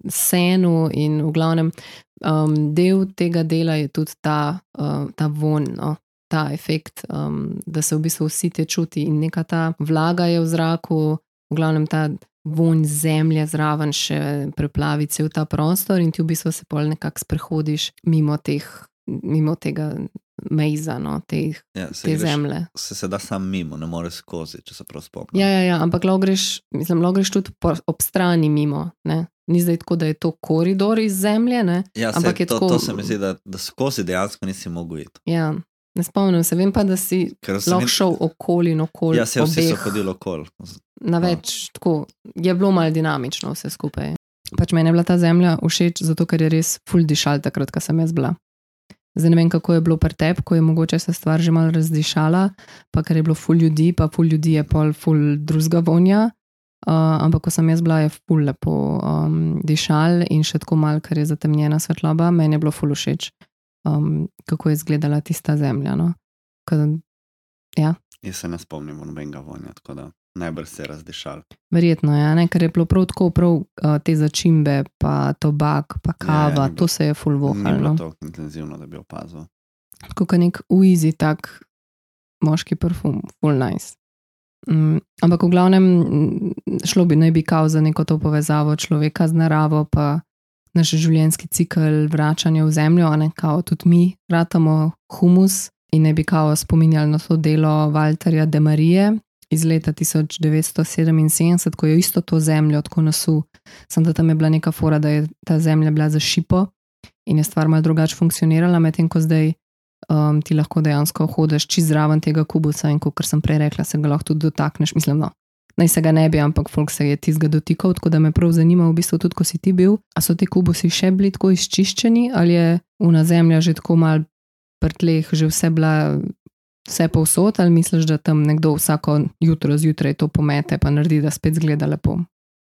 senu. In v glavnem, um, del tega dela je tudi ta, uh, ta von. No? Ta efekt, um, da se v bistvu vsi te čuti, in neka ta vlaga je v zraku, v glavnem ta vonj zemlje zraven še preplavi cel ta prostor, in ti v bistvu se pol nekako sprehodiš mimo, teh, mimo tega mejza, no, teh, Ja, se, te greš, zemlje. se, se da sam mimo, ne moreš skozi, če se prav spomnim. Ja, ja, ja ampak lahko greš, mislim, lahko greš tudi po, ob strani mimo. Ne? Ni zdaj tako, da je to koridor iz zemlje. Ne, ja ampak ampak je to, tako- to se mi zdi, da, da skozi dejansko nisi mogel iti. ja, ne spomnim se, vem pa, da si se lahko šel okoli in okoli. Ja, se vsi so hodili okoli. Na več, tako je bilo malo dinamično vse skupaj. Pač meni je bila ta zemlja všeč, zato ker je res full dišal takrat, ko sem jaz bila. Zdaj ne vem, kako je bilo pri tebi, ko je mogoče se stvar že malo razdišala, pa ker je bilo full ljudi, pa full ljudi je pol full drugega vonja. Uh, ampak ko sem jaz bila, je full lepo um, dišal in še tako mal, ker je zatemnjena svetloba, meni je bilo full všeč, um, kako je izgledala tista zemlja. No? Ko, Jaz se ne spomnim nobenega vonja, da najbrž se je razdišal. Verjetno je, ne? ker je bilo prav tako, prav uh, te začimbe, pa tobak, pa kava, ni bilo- to se je full Ni bilo tako intenzivno, da bi opazil. Kot nek uizi, tak moški parfum, full nice. Mm, ampak v glavnem mm, šlo bi naj bi kao za neko to povezavo človeka z naravo, pa naš življenjski cikl vračanja v zemljo, a ne kao tudi mi ratamo humus in ne bi kao spominjali na to delo Walterja de Marije iz leta 1977, ko je isto to zemljo tako nasu, sem da tam je bila neka fora, da je ta zemlja bila za šipo in je stvar malo drugače funkcionirala, medtem ko zdaj um, ti lahko dejansko hodiš čez zraven tega kubusa in kot sem prej rekla, se ga lahko tudi dotakneš. Mislim, no, naj se ga ne bi, ampak folk se je tizga dotikal, tako da me prav zanima, v bistvu tudi, ko si ti bil. A so ti kubusi še bili tako izčiščeni ali je una zemlja že tako mal prtleh, že vse bila. Vse povsod, ali misliš, da tam nekdo vsako jutro zjutraj to pomete, pa naredi, da spet zgleda lepo?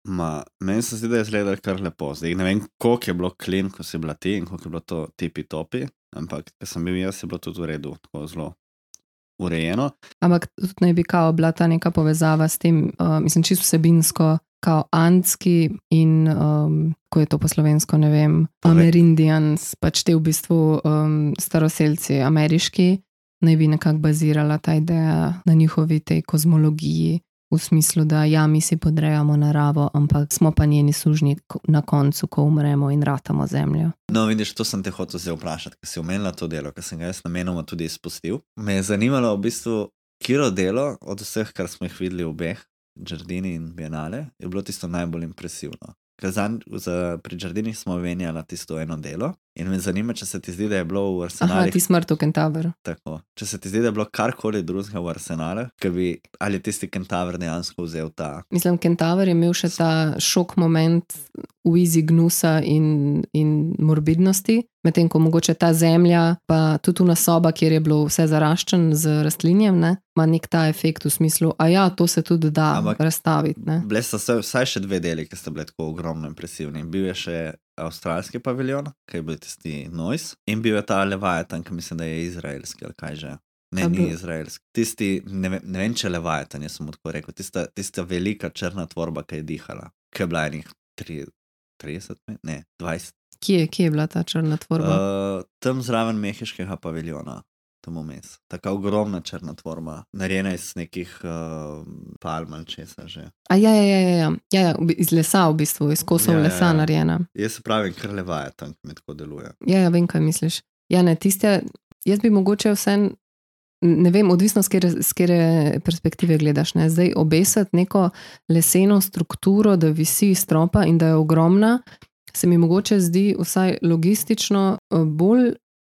Ma, meni se zdi, da je izgledalo kar lepo. Zdaj ne vem, koliko je bilo klin, ko si bila ti in koliko je bilo to tipi topi, ampak ko sem bil jaz, je bilo tudi v redu, tako zelo urejeno. Ampak tudi naj bi kao bila ta neka povezava s tem, uh, mislim, čisto vsebinsko, kao andski in um, ko je to po slovensko, ne vem, Pove- Amerindians, pač te v bistvu um, staroseljci ameriški, naj bi nekako bazirala ta ideja na njihovi tej kozmologiji. V smislu, da ja, mi si podrejamo naravo, ampak smo pa njeni sužnji ko- na koncu, ko umremo in ratamo zemljo. No, vidiš, to sem te hotel zdaj vprašati, ker si omenila to delo, ker sem ga jaz namenoma tudi izpustil. Me je zanimalo v bistvu, kiro delo od vseh, kar smo jih videli v obeh, Džardini in Bienale, je bilo tisto najbolj impresivno. Ker zanj, za, pri Džardinih smo omenjali tisto eno delo in me zanima, če se ti zdi, da je bilo v Aha, arsenalih ti smrt v Kentaveru. tako. Če se ti zdi, da je bilo karkoli drugega v arsenalu, bi ali je tisti kentaver dejansko vzel ta. Mislim, Kentaver je imel še ta šok moment v izi gnusa in, in morbidnosti, medtem ko mogoče ta zemlja, pa tudi na soba, kjer je bilo vse zaraščen z rastlinjem, ne, ima nek ta efekt v smislu, a ja, to se tudi da Ampak- razstaviti. Ne. Bile so vsaj še dve deli, ki sta bili tako ogromno impresivni. Bil je še avstralski paviljon, ki je bil tisti Noise, in bil je ta Leviathan, ki mislim, da je izraelski ali kaj že. Ne, A ni izraelski. Tisti, ne, vem- ne vem, če Leviathan, jaz sem tako rekel, tista, tista velika črna tvorba, ki je dihala, ki je bila enih tri- 30, met- ne, 20. Kje, kje je bila ta črna tvorba? Uh, tam zraven mehiškega paviljona, tam vmes. Taka ogromna črna tvorba, narejena iz nekih uh, palm ali česa že. a ja, ja, ja, ja, ja. ja, ja, iz lesa v bistvu, iz kosov Ja, ja, ja, lesa ja. narejena. Jaz se pravim, kar Leviathan, ki mi tako deluje. Ja, ja, vem, kaj misliš. Ja, ne, tiste, jaz bi mogoče vse, ne vem, odvisno z kere, kere perspektive gledaš. Ne? Zdaj obesiti neko leseno strukturo, da visi iz stropa in da je ogromna, se mi mogoče zdi vsaj logistično eh, bolj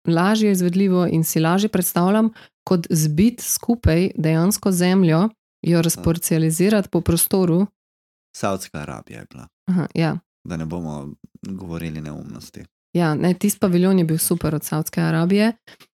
lažje izvedljivo in si lažje predstavljam, kot zbiti skupaj dejansko zemljo, jo razporcializirati po prostoru. Saudska Arabija je bila, Aha, ja. da ne bomo govorili neumnosti. Ja, ne, tisti paviljon je bil super od Saudske Arabije,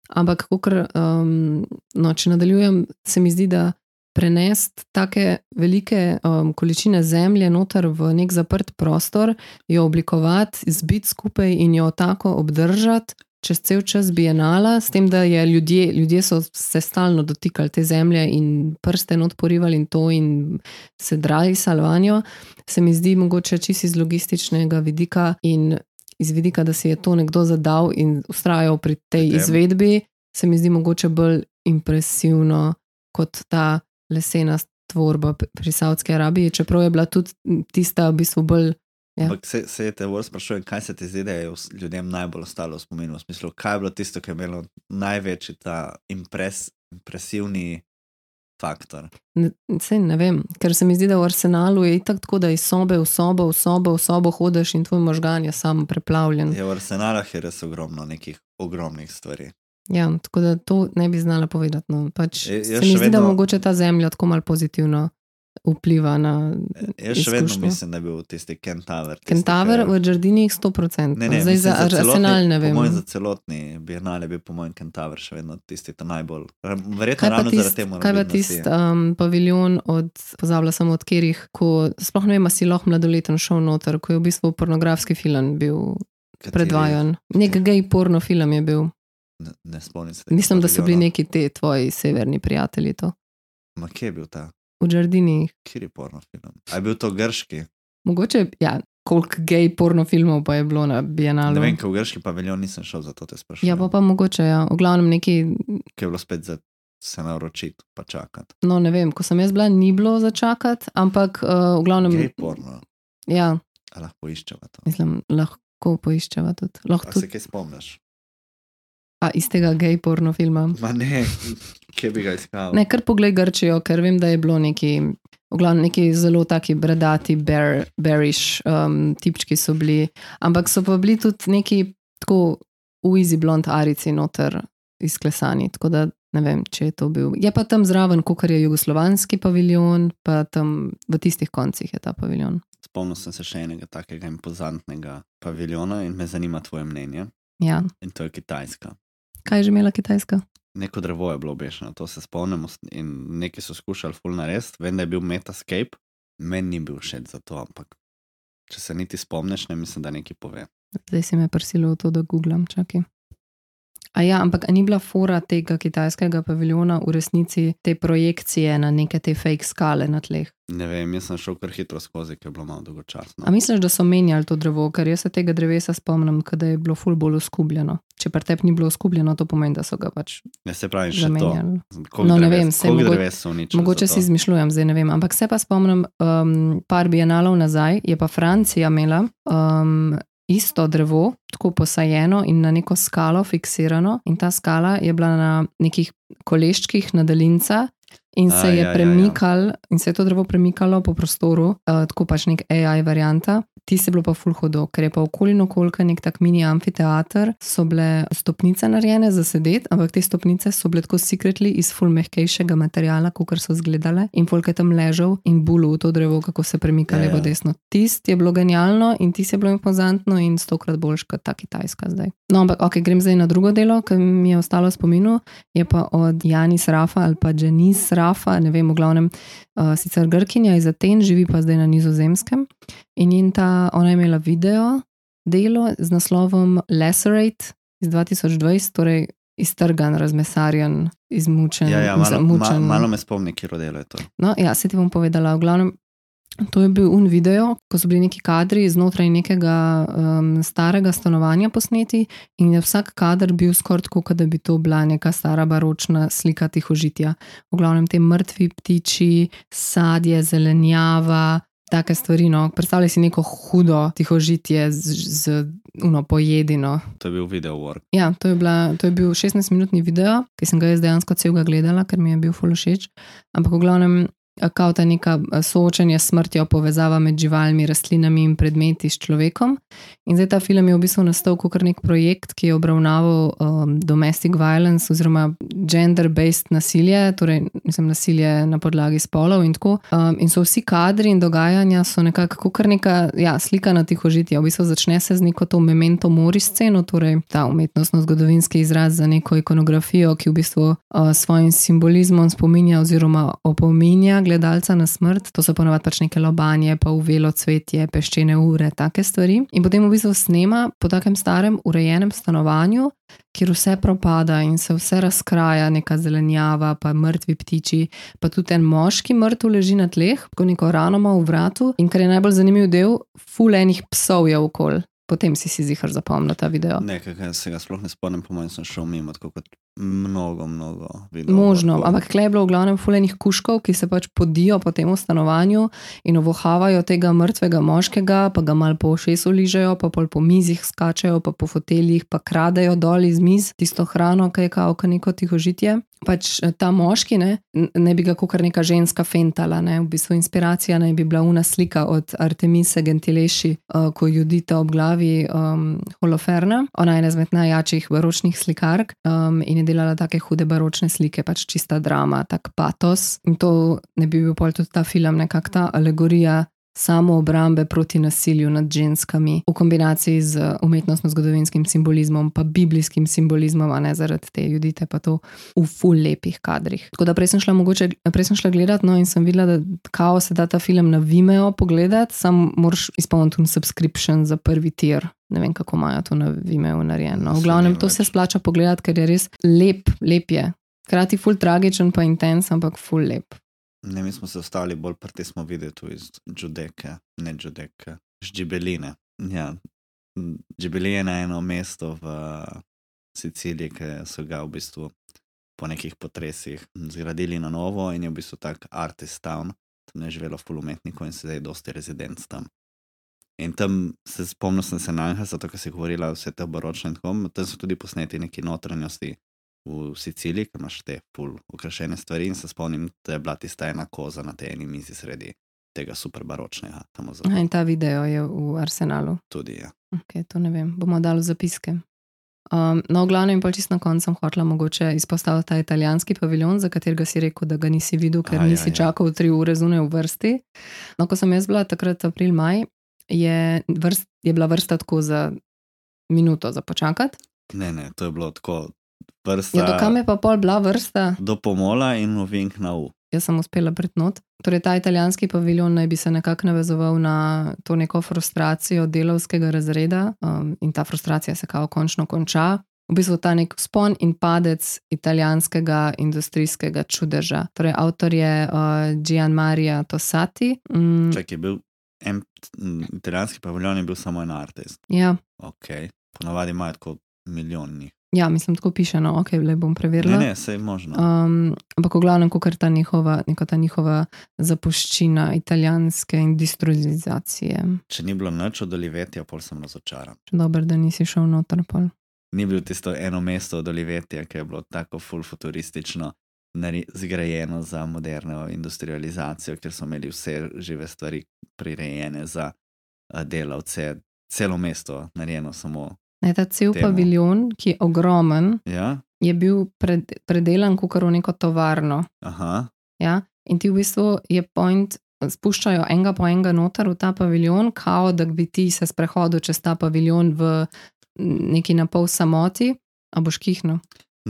ampak, kakor, um, no, če nadaljujem, se mi zdi, da prenesti take velike um, količine zemlje noter v nek zaprt prostor, jo oblikovati, zbiti skupaj in jo tako obdržati. Čez cel čas bienala, s tem, da je ljudje, ljudje so se stalno dotikali te zemlje in prste not porivali in to, in se drali salvanjo, se mi zdi mogoče čisto iz logističnega vidika in iz vidika, da si je to nekdo zadal in ustrajal pri tej izvedbi, se mi zdi mogoče bolj impresivno kot ta lesena tvorba pri Saudski Arabiji, čeprav je bila tudi tista v bistvu bolj. Ja. Ampak se, se te bolj sprašujem, kaj se ti zdi, da je ljudem najbolj ostalo v spominu, v smislu, kaj je bilo tisto, ki je imelo največji ta impres, impresivni faktor. Ne, sej ne vem, ker se mi zdi, da v arsenalu je itak tako, da iz sobe v sobo, v sobo, v sobo hodiš in tvoj možgan je sam preplavljen. Je v arsenalah je res ogromno nekih ogromnih stvari. Ja, tako da to ne bi znala povedati. No. Pač E, se mi zdi, da vedno- mogoče ta zemlja tako malo pozitivno vpliva na E, Jaz še vedno mislim, da je bil tisti Kentaver. tisti, Kentaver ki- v Džardinih 100%. Ne, ne, Zdaj mislim, za, arsenal ne vem. Mojem, za celotni bienal je bil, po mojem, Kentaver še vedno tisti ta najbolj. Verjetno ravno tist, zaradi tega. kaj pa tist um, paviljon od, pozabila sem od katerih, ko sploh ne vem, si lahko mladoleten šel noter, ko je v bistvu pornografski film bil predvajan. Nek gej porno film je bil. Ne, ne spomnim se. Mislim, da so bili neki te tvoji severni prijatelji to. Ma kje je bil ta? V Džardinih. Kjer je porno film? A je bil to grški? Mogoče, ja, koliko gej porno filmov pa je bilo na Bienalu. Ne vem, ker v grški paviljon nisem šel, zato te sprašujem. Ja, pa pa mogoče, ja. V glavnem neki, Ker je bilo spet za se naročiti, pa čakati. no ne vem, ko sem jaz bila, ni bilo začakati, ampak uh, v glavnem, Gej porno, ja, a lahko iščeva to. mislim, lahko poiščeva tudi. Lahko A tudi se kaj spomniš? A, iz tega gej porno filma. Ma ne, kje bi ga iskal? Ne, kar poglej Grčijo, ker vem, da je bilo neki, v glavnem neki zelo taki bradati, bear, bearish um, tipčki so bili, ampak so pa bili tudi neki tako uizi blond arici noter izklesani, tako da ne vem, če je to bil. Je pa tam zraven, kot je jugoslovanski paviljon, pa tam v tistih koncih je ta paviljon. Spomnil sem se še enega takega impozantnega paviljona in me zanima tvoje mnenje. Ja. In to je Kitajska. Kaj je že imela Kitajska? Neko drevo je bilo obešeno, to se spomnim, in neki so skušali full narediti. Vem, da je bil Metascape, meni ni bil všeč za to, ampak če se niti spomniš, ne mislim, da nekaj pove. Zdaj si me prisilo v to, da googlam, čakaj. A ja, ampak a ni bila fora tega kitajskega paviljona v resnici te projekcije na neke te fake skale na tleh? Ne vem, jaz sem šel kar hitro skozi, ker je bilo malo dolgočasno. A misliš, da so menjali to drevo, ker jaz se tega drevesa spomnim, da je bilo ful bolj oskubljeno. Če pa tep ni bilo oskubljeno, to pomeni, da so ga pač Ne se pravi, zamenjali. Koliko No, ne dreves- vem, mogo- uničili. Mogoče za si izmišljujem, zdaj ne vem. Ampak se pa spomnim, um, par bienalov nazaj je pa Francija imela um, isto drevo, tako posajeno in na neko skalo fiksirano, in ta skala je bila na nekih koleščkih na daljinca. In se A, je ja, ja, ja. premikal, in se je to drevo premikalo po prostoru, uh, tako pač nek AI varianta. Ti se bilo pa ful hodo, ker je pa okoli okolka nek tak mini amfiteater, so bile stopnice narejene za sedeti, ampak te stopnice so bile tako secretly iz ful mehkejšega materiala, kot so izgledale. In folk je tam ležal in bulu v to drevo, kako se premika Ja, ja. levo desno. Tist je bilo genialno in ti je bilo impozantno in stokrat boljš kot ta kitajska zdaj. No, ampak ok, grem zdaj na drugo delo, ki mi je ostalo v spominu, je pa od Janis Rafa ali pa Janis Rafa, ne vem, v glavnem, uh, sicer Grkinja iz Aten, živi pa zdaj na nizozemskem. In njen ta, ona je imela video delo z naslovom Lacerate iz 2020, torej iztrgan, razmesarjen, izmučen. Ja, ja, malo, ma, zamučen. malo me spomni, kje rodelo je to. No, ja, se ti bom povedala. V glavnem, to je bil un video, ko so bili neki kadri znotraj nekega um, starega stanovanja posneti in je vsak kader bil skoraj tako, kot da bi to bila neka stara baročna slika tihožitja. V glavnem te mrtvi ptiči, sadje, zelenjava. Take stvari, no. predstavljaj si neko hudo tihožitje z, z uno, pojedino. To je bil video work. Ja, to je, bila, to je bil 16-minutni video, ki sem ga jaz dejansko celega gledala, ker mi je bil full všeč. Ampak v glavnem kao ta neka eh, soočenja s smrtjo, povezava med živalmi, rastlinami in predmeti s človekom. In zdaj ta film je v bistvu nastal kot nek projekt, ki je obravnaval um, domestic violence oziroma gender-based nasilje, torej mislim, nasilje na podlagi spolov in tako. Um, in so vsi kadri in dogajanja so nekako kar neka ja, slika na tihožitje. V bistvu začne se z neko to memento mori sceno, torej ta umetnostno-zgodovinski izraz za neko ikonografijo, ki v bistvu uh, svojim simbolizmom spominja oziroma opominja gledalca na smrt. To so ponovadi pač neke lobanje, pa uvelo cvetje, peščene ure, take stvari. In potem v bistvu snema po takem starem, urejenem stanovanju, kjer vse propada in se vse razkraja, neka zelenjava, pa mrtvi ptiči, pa tudi en moški mrtev leži na tleh, ko neko rano ima v vratu. In kar je najbolj zanimiv del, fulenih psov je okol. Potem si si zihar zapomnil ta video. Nekaj, kar se ga sploh ne spomnim, po mojem, sem šel mimo, tako kot mnogo, mnogo. Možno, ampak klej je bilo v glavnem fulenih kuškov, ki se pač podijo po tem stanovanju in ovohavajo tega mrtvega moškega, pa ga mal po šesu ližejo, pa pol po mizih skačejo, pa po foteljih, pa kradejo dol iz miz tisto hrano, ki je kao ka neko tihožitje. Pač eh, ta moški ne, ne bi ga kot neka ženska fentala, ne? v bistvu inspiracija naj bi bila una slika od Artemise Gentileši, uh, ko judita ob glavi um, Holoferna. Ona je ena izmed najjačih baročnih slikark um, in je delala take hude baročne slike, pač čista drama, tak patos. In to ne bi bil pol tudi ta film, nekakšna alegorija samo obrambe proti nasilju nad ženskami, v kombinaciji z umetnostno-zgodovinskim simbolizmom, pa biblijskim simbolizmom, a ne zaradi te judite, pa to v full lepih kadrih. Tako da prej sem šla, mogoče, prej sem šla gledat, no in sem videla, da kao se da ta film na Vimeo pogledati, sam moraš izpolniti subscription za prvi tir. Ne vem, kako imajo to na Vimeo narejeno. V glavnem to se splača pogledati, ker je res lep, lep je. Hkrati full tragičen, pa intens, ampak full lep. Ne, mi smo se ostali bolj pri tem, smo videli tu iz Judeke, ne Judeke, Ždibeline. Ja, Ždibeline je eno mesto v Siciliji, ki so ga v bistvu po nekih potresih zgradili na novo in je v bistvu tak artist town. Tam je živelo ful umetnikov in sedaj je dosti rezident tam. In tam se spomnil sem se na njega, zato ker si govorila vse te baročne in tako. Tam so tudi posneti neki notranjosti v Siciliji, ki imaš te pol ukrašene stvari. In se spomnim, da je bila tista ena koza na tej eni mizi sredi tega super baročnega. Tam Aha, In ta video je v Arsenalu. tudi je. Okay, to ne vem, bomo dali zapiske. Um, no, v glavnem, pa čisto na koncu sem hotela mogoče izpostaviti ta italijanski paviljon, za katerega si rekel, da ga nisi videl, ker A, ja, nisi ja. čakal tri ure zunaj v vrsti. No, ko sem jaz bila takrat april, maj, je, vrst, je bila vrsta tako za minuto za počakati. Ne, ne, to je bilo tako vrsta. Ja, do kam je pa pol bila vrsta? Do pomola in ovink na U. Jaz sem uspela pretnot. Torej, ta italijanski paviljon naj bi se nekako navezoval na to neko frustracijo delovskega razreda um, in ta frustracija se kao končno konča. V bistvu ta nek spon in padec italijanskega industrijskega čudeža. Torej, avtor je uh, Gian Maria Tossati. Mm, Čak je bil en italijanski paviljon, je bil samo en artist. ja, Ok, ponovadi imajo tako milijon njih. Ja, mislim, tako piše, no, ok, le bom Ne, preverila. ne, se je možno. Um, ampak v glavnem, kot ta njihova, neka ta njihova zapuščina italijanske industrializacije. Če ni bilo nič od Olivetja, pol sem razočaran. Dobro, da nisi šel noter. Pol. Ni bilo tisto eno mesto od Olivetja, ki je bilo tako full futuristično, zgrajeno za moderno industrializacijo, ker so imeli vse žive stvari prirejene za eh, delavce, celo mesto narejeno samo. Ne, ta cel Temu. paviljon, ki je ogromen, Ja, je bil pred, predelan kot v neko tovarno. aha, Ja? In ti v bistvu je point, spuščajo enega po enega noter v ta paviljon, kao da bi ti se sprehodil čez ta paviljon v neki na pol samoti, a boš kihno.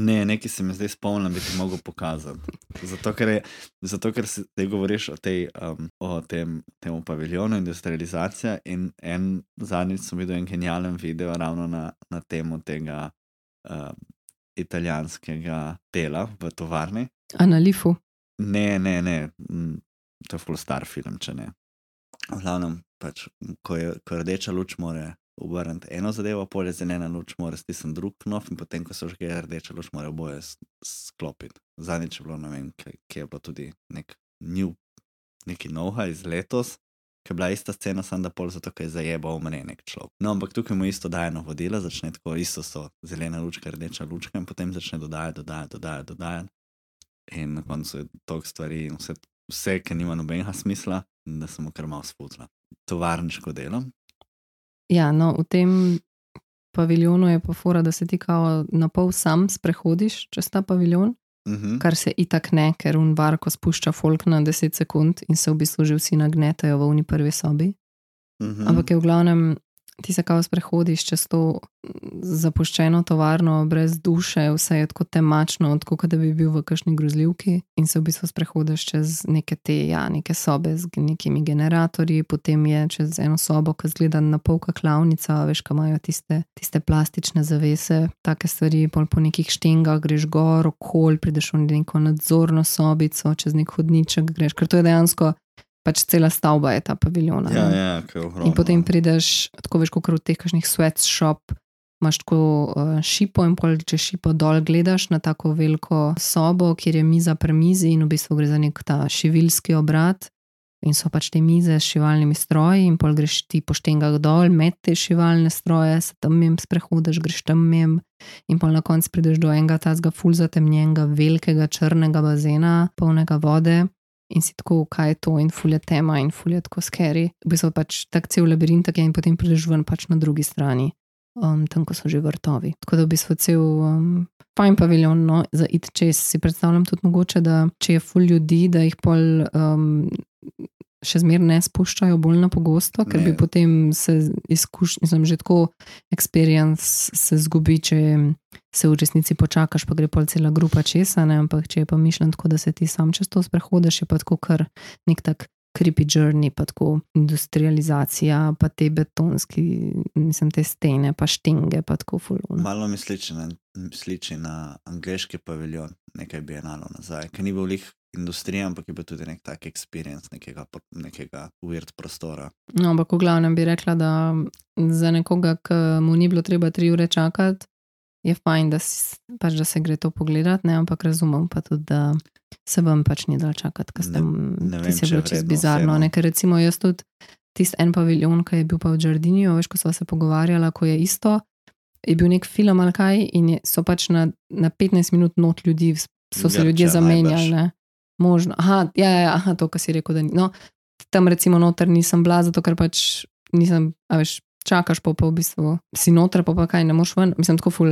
Ne, nekaj se mi zdaj spomnim, bi ti mogel pokazati. Zato, ker, je, zato, ker si zdaj govoriš o, tej, um, o tem, temu paviljonu, industrializacija. In en zadnjič sem videl en genijalen video ravno na, na temo tega um, italijanskega dela v tovarni. A na lifu. Ne, ne, ne, to je full star film, če ne. V glavnem, pač, ko, je, ko rdeča luč, mora obrniti eno zadevo, polje zelena luč, mora stisniti drug knov, in potem, ko se užge rdeča luč, mora oboje sklopiti. Zadnjič je bilo, ne vem, kje je bilo tudi nek new, neki novha iz letos. Ki je bila ista scena, samo da pol zato, ker je zajebal umre nek človek. No, ampak tukaj mu isto daje navodila, začne tako, isto so zelena lučka, rdeča lučka in potem začne dodajati, dodajati, dodajati, dodajati. In na koncu je toliko stvari in vse vse, ki nima nobenega smisla, da sem mu kar malo sputla. Tovarniško delo. Ja, no, v tem paviljonu je pa fora, da se ti kao na pol sam sprehodiš čez ta paviljon, Mhm. kar se itak ne, ker un barko spušča folk na 10 sekund in se v bistvu že vsi nagnetajo v uni prvi sobi. Mhm. Ampak je v glavnem, ti se kao sprehodiš čez to zapuščeno tovarno, brez duše, vse je tako temačno, kot da bi bil v kakšni grozljivki in se v bistvu sprehodiš čez neke te, ja, neke sobe z nekimi generatorji, potem je čez eno sobo, ki zgleda na polka klavnica, veš, kam imajo tiste, tiste plastične zavese, take stvari, pol po nekih štengah greš gor, okol, prideš v neko nadzorno sobico, čez nek hodniček greš, ker to je dejansko. Pač cela stavba je ta paviljon. Ja, ja. In potem prideš, tako veš, kot v teh kakšnih sweatshop, imaš tako uh, šipo in pol, če šipo dol gledaš na tako veliko sobo, kjer je miza pri mizi in v bistvu gre za nek ta šivilski obrat. In so pač te mize s šivalnimi stroji, in pol greš ti po štengah dol, med te šivalne stroje, se tam jim sprehodiš, greš tam jim, in pol na koncu prideš do enega tazga ful zatemnjenega, velikega črnega bazena, polnega vode. In si tako, kaj je to, in fulje tema, in fulje tako skeri. V bistvu pač tak cel labirint, tak je, in potem ven pač na drugi strani, um, tam, ko so že vrtovi. Tako da v bistvu cel um, fajn paviljon, no, za it čez. Si predstavljam tudi mogoče, da če je ful ljudi, da jih pol. Um, Še zmeraj ne spuščajo bolj na pogosto, ker Ne. bi potem se izkušnja, sem že tako experience se zgubi, če se v resnici počakaš, pa gre pol cela grupa česa, ne? ampak če je pa mišljen tako, da se ti sam čez to sprehodiš, je pa tako kar nek tak creepy journey, pa tako industrializacija, pa te betonski, mislim, te stene, pa štenge, pa tako fulun. Malo mi sliči na, sliči na angliški paviljon, nekaj bi enalo nazaj, ki ni bil lih industrija, ampak je bil tudi nek tak experience, nekega, nekega weird prostora. No, ampak v glavnem bi rekla, da za nekoga, ki mu ni bilo treba tri ure čakati, je fajn, da, si, pač, da se gre to pogledati, ne? ampak razumem pa tudi, da se vam pač ni dal čakati, ker ste ti se bilo čez bizarno. Ne? Ker recimo jaz tudi tisti en paviljon, ki je bil pa v Džardiniju, veš, ko smo se pogovarjali, ko je isto. Je bil nek film ali kaj, in je, so pač na, na 15 minut not ljudi, so se Grčija ljudje zamenjali. Ne? Možno. Aha, ja, ja, ja, aha, to, kar si rekel, da ni. No, tam recimo noter nisem bila, zato ker pač nisem, a veš, čakaš, pa, pa v bistvu si noter, pa, pa kaj ne moš ven. Mislim, tako ful,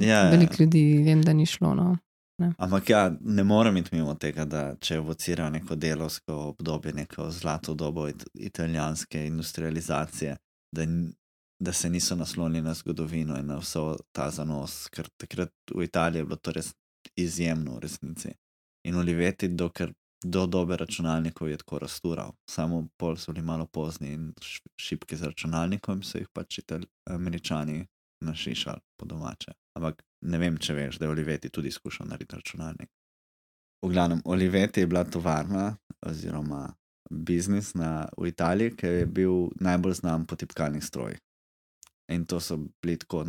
Ja, ja. veliko ljudi vem, da ni šlo. No. Ampak ja, ne morem iti mimo tega, da če evocira neko delovsko obdobje, neko zlato dobo it italijanske industrializacije, da, da se niso naslonili na zgodovino in na vso ta zanos, ker takrat v Italiji je bilo to res izjemno v resnici. In Oliveti, dokler do dobe računalnikov je tako rastural, samo pol so bili malo pozni in š- šibki z računalnikom, so jih pač Itali američani našišali po domače. Ampak ne vem, če veš, da je Oliveti tudi skušal narediti računalnik. V glavnem, Oliveti je bila tovarna oziroma biznis na, v Italiji, ki je bil najbolj znan po tipkalnih strojih. In to so bili tako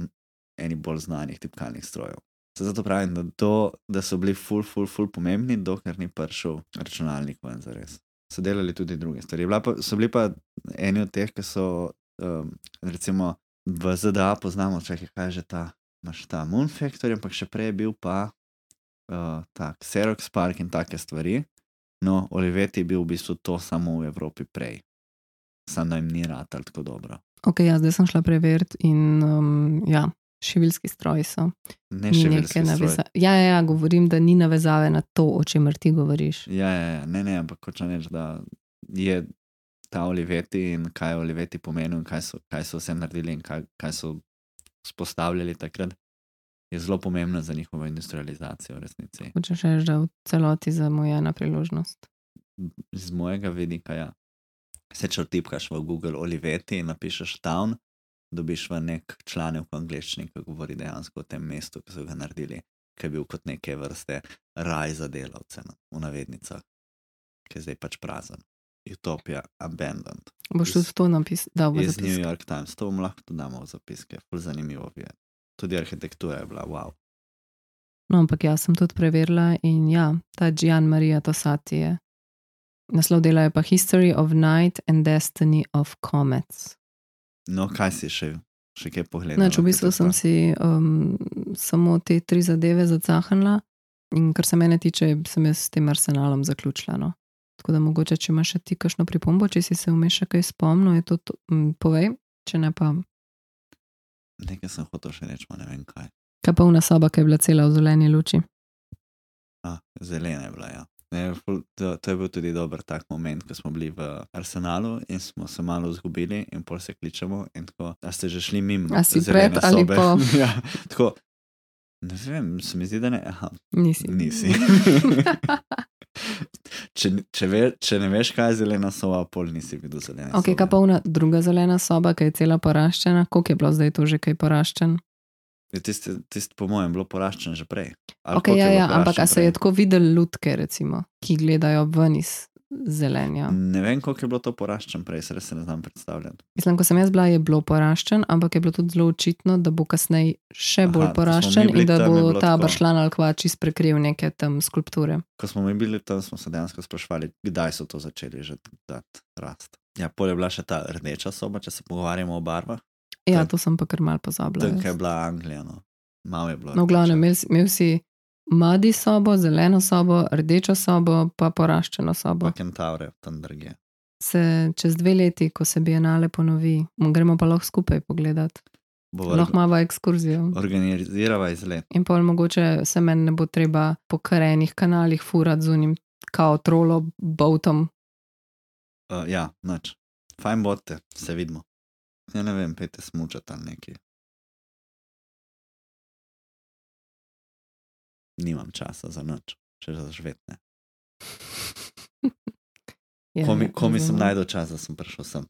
eni bolj znanih tipkalnih strojev. Se Zato pravim, da, to, da so bili ful, ful, ful pomembni, dokler ni prišel računalnik ven za res. So delali tudi druge stvari. Bila Pa, so bili pa eni od teh, ki so, um, recimo, v ZDA poznamo, čakaj, kaj že ta, imaš ta Moon Factory, ampak še prej je bil pa uh, ta Xerox Park in take stvari. No, Oliveti je bil v bistvu to samo v Evropi prej. Sam da jim ni ratal tako dobro. Ok, ja, zdaj sem šla preveriti in um, ja, šivilski stroji so. Ne Ni neke naveza-. Ja, ja, ja, govorim, da ni navezave na to, o čemer ti govoriš. Ja, ja, ja, ne, ne, ampak hočem reči, da je ta Oliveti in kaj je Oliveti pomenil, in kaj so, kaj so vse naredili in kaj, kaj so spostavljali takrat, je zelo pomembno za njihovo industrializacijo v resnici. Hočeš reči, da v celoti zamujena priložnost. Z mojega vidika, ja. Se če vtipkaš v Google Oliveti in napišeš town, dobiš v nek članek v angleščini, ki govori dejansko o tem mestu, ki so ga naredili, ki je bil kot neke vrste raj za delavce, no, v navednicah, ki je zdaj pač prazen. Utopia Abandoned. Boš tudi to napisal v Iz New. York Times, to bomo lahko tudi damo v zapiske, ful zanimivo je. Tudi arhitektura je bila wow. No, ampak jaz sem tudi preverila in ja, ta Gian Maria Tosati je. Naslov dela je pa History of Night and Destiny of Comets. No, kaj si še, še kaj pogledal? Nač, v bistvu sem si um, samo te tri zadeve zacahnila in kar se mene tiče, sem jaz s tem arsenalom zaključila. No. Tako da mogoče, če imaš še ti kakšno pripombo, če si se vmeš še kaj spomnil, je to, to m, povej, če ne pa. Nekaj sem hotel še reči, ne vem kaj. Kaj pa una soba, ki je bila cela v zeleni luči. A, zelena je bila, ja. Ne, ful- to, to je bil tudi dober tak moment, ko smo bili v Arsenalu in smo se malo izgubili, in pol se kličemo. Tako, a ste že šli mimo? A si pred ali sobe? po? ja, tako, ne vem, se mi zdi, da ne. Aha, Nisi. Nisi. če, če, ve, če ne veš, kaj je zelena soba, pol nisi videl zelene ok, sobe. kaj pa una druga zelena soba, ki je cela poraščena, koliko je bilo zdaj to že kaj poraščen? Je Tisti, tist, po mojem, bilo poraščen že prej. Ali Ok, koliko ja, ja, ampak se je tako videl lutke, recimo, ki gledajo ven iz zelenja? Ne vem, koliko je bilo to poraščen prej, se res ne znam predstavljati. Mislim, ko sem jaz bila, je bilo poraščen, ampak je bilo tudi zelo očitno, da bo kasneje še Aha, bolj poraščen bili in da bo ta tako. bršlan ali kva čist prekril neke tam skulpture. Ko smo mi bili tam, smo se dejansko sprašvali, kdaj so to začeli že dati rast. Ja, pol je bila še ta rdeča soba, če se pogovarjamo o barvah. Ja, to sem pa kar mal pozabila. Ki je bila Anglija, no. malo je bilo. No, v glavnem, imel, imel si madi sobo, zeleno sobo, rdečo sobo, pa poraščeno sobo. Pa kentaure, tam drugje. Se čez dve leti, ko se bienale ponovi, gremo pa lahko skupaj pogledat. Bo Lahko imamo ekskurzijo. organizirava izlet. In pol mogoče se meni ne bo treba po karenih kanalih furati z unim kao trolo, botom. Uh, ja, noč. Fajn bote, se vidimo. Ja, ne vem, pete smučati ali neki. Nimam časa za noč, če za žvetne. Ja, Ko mi, ko mi sem najdel čas, da sem prišel sem.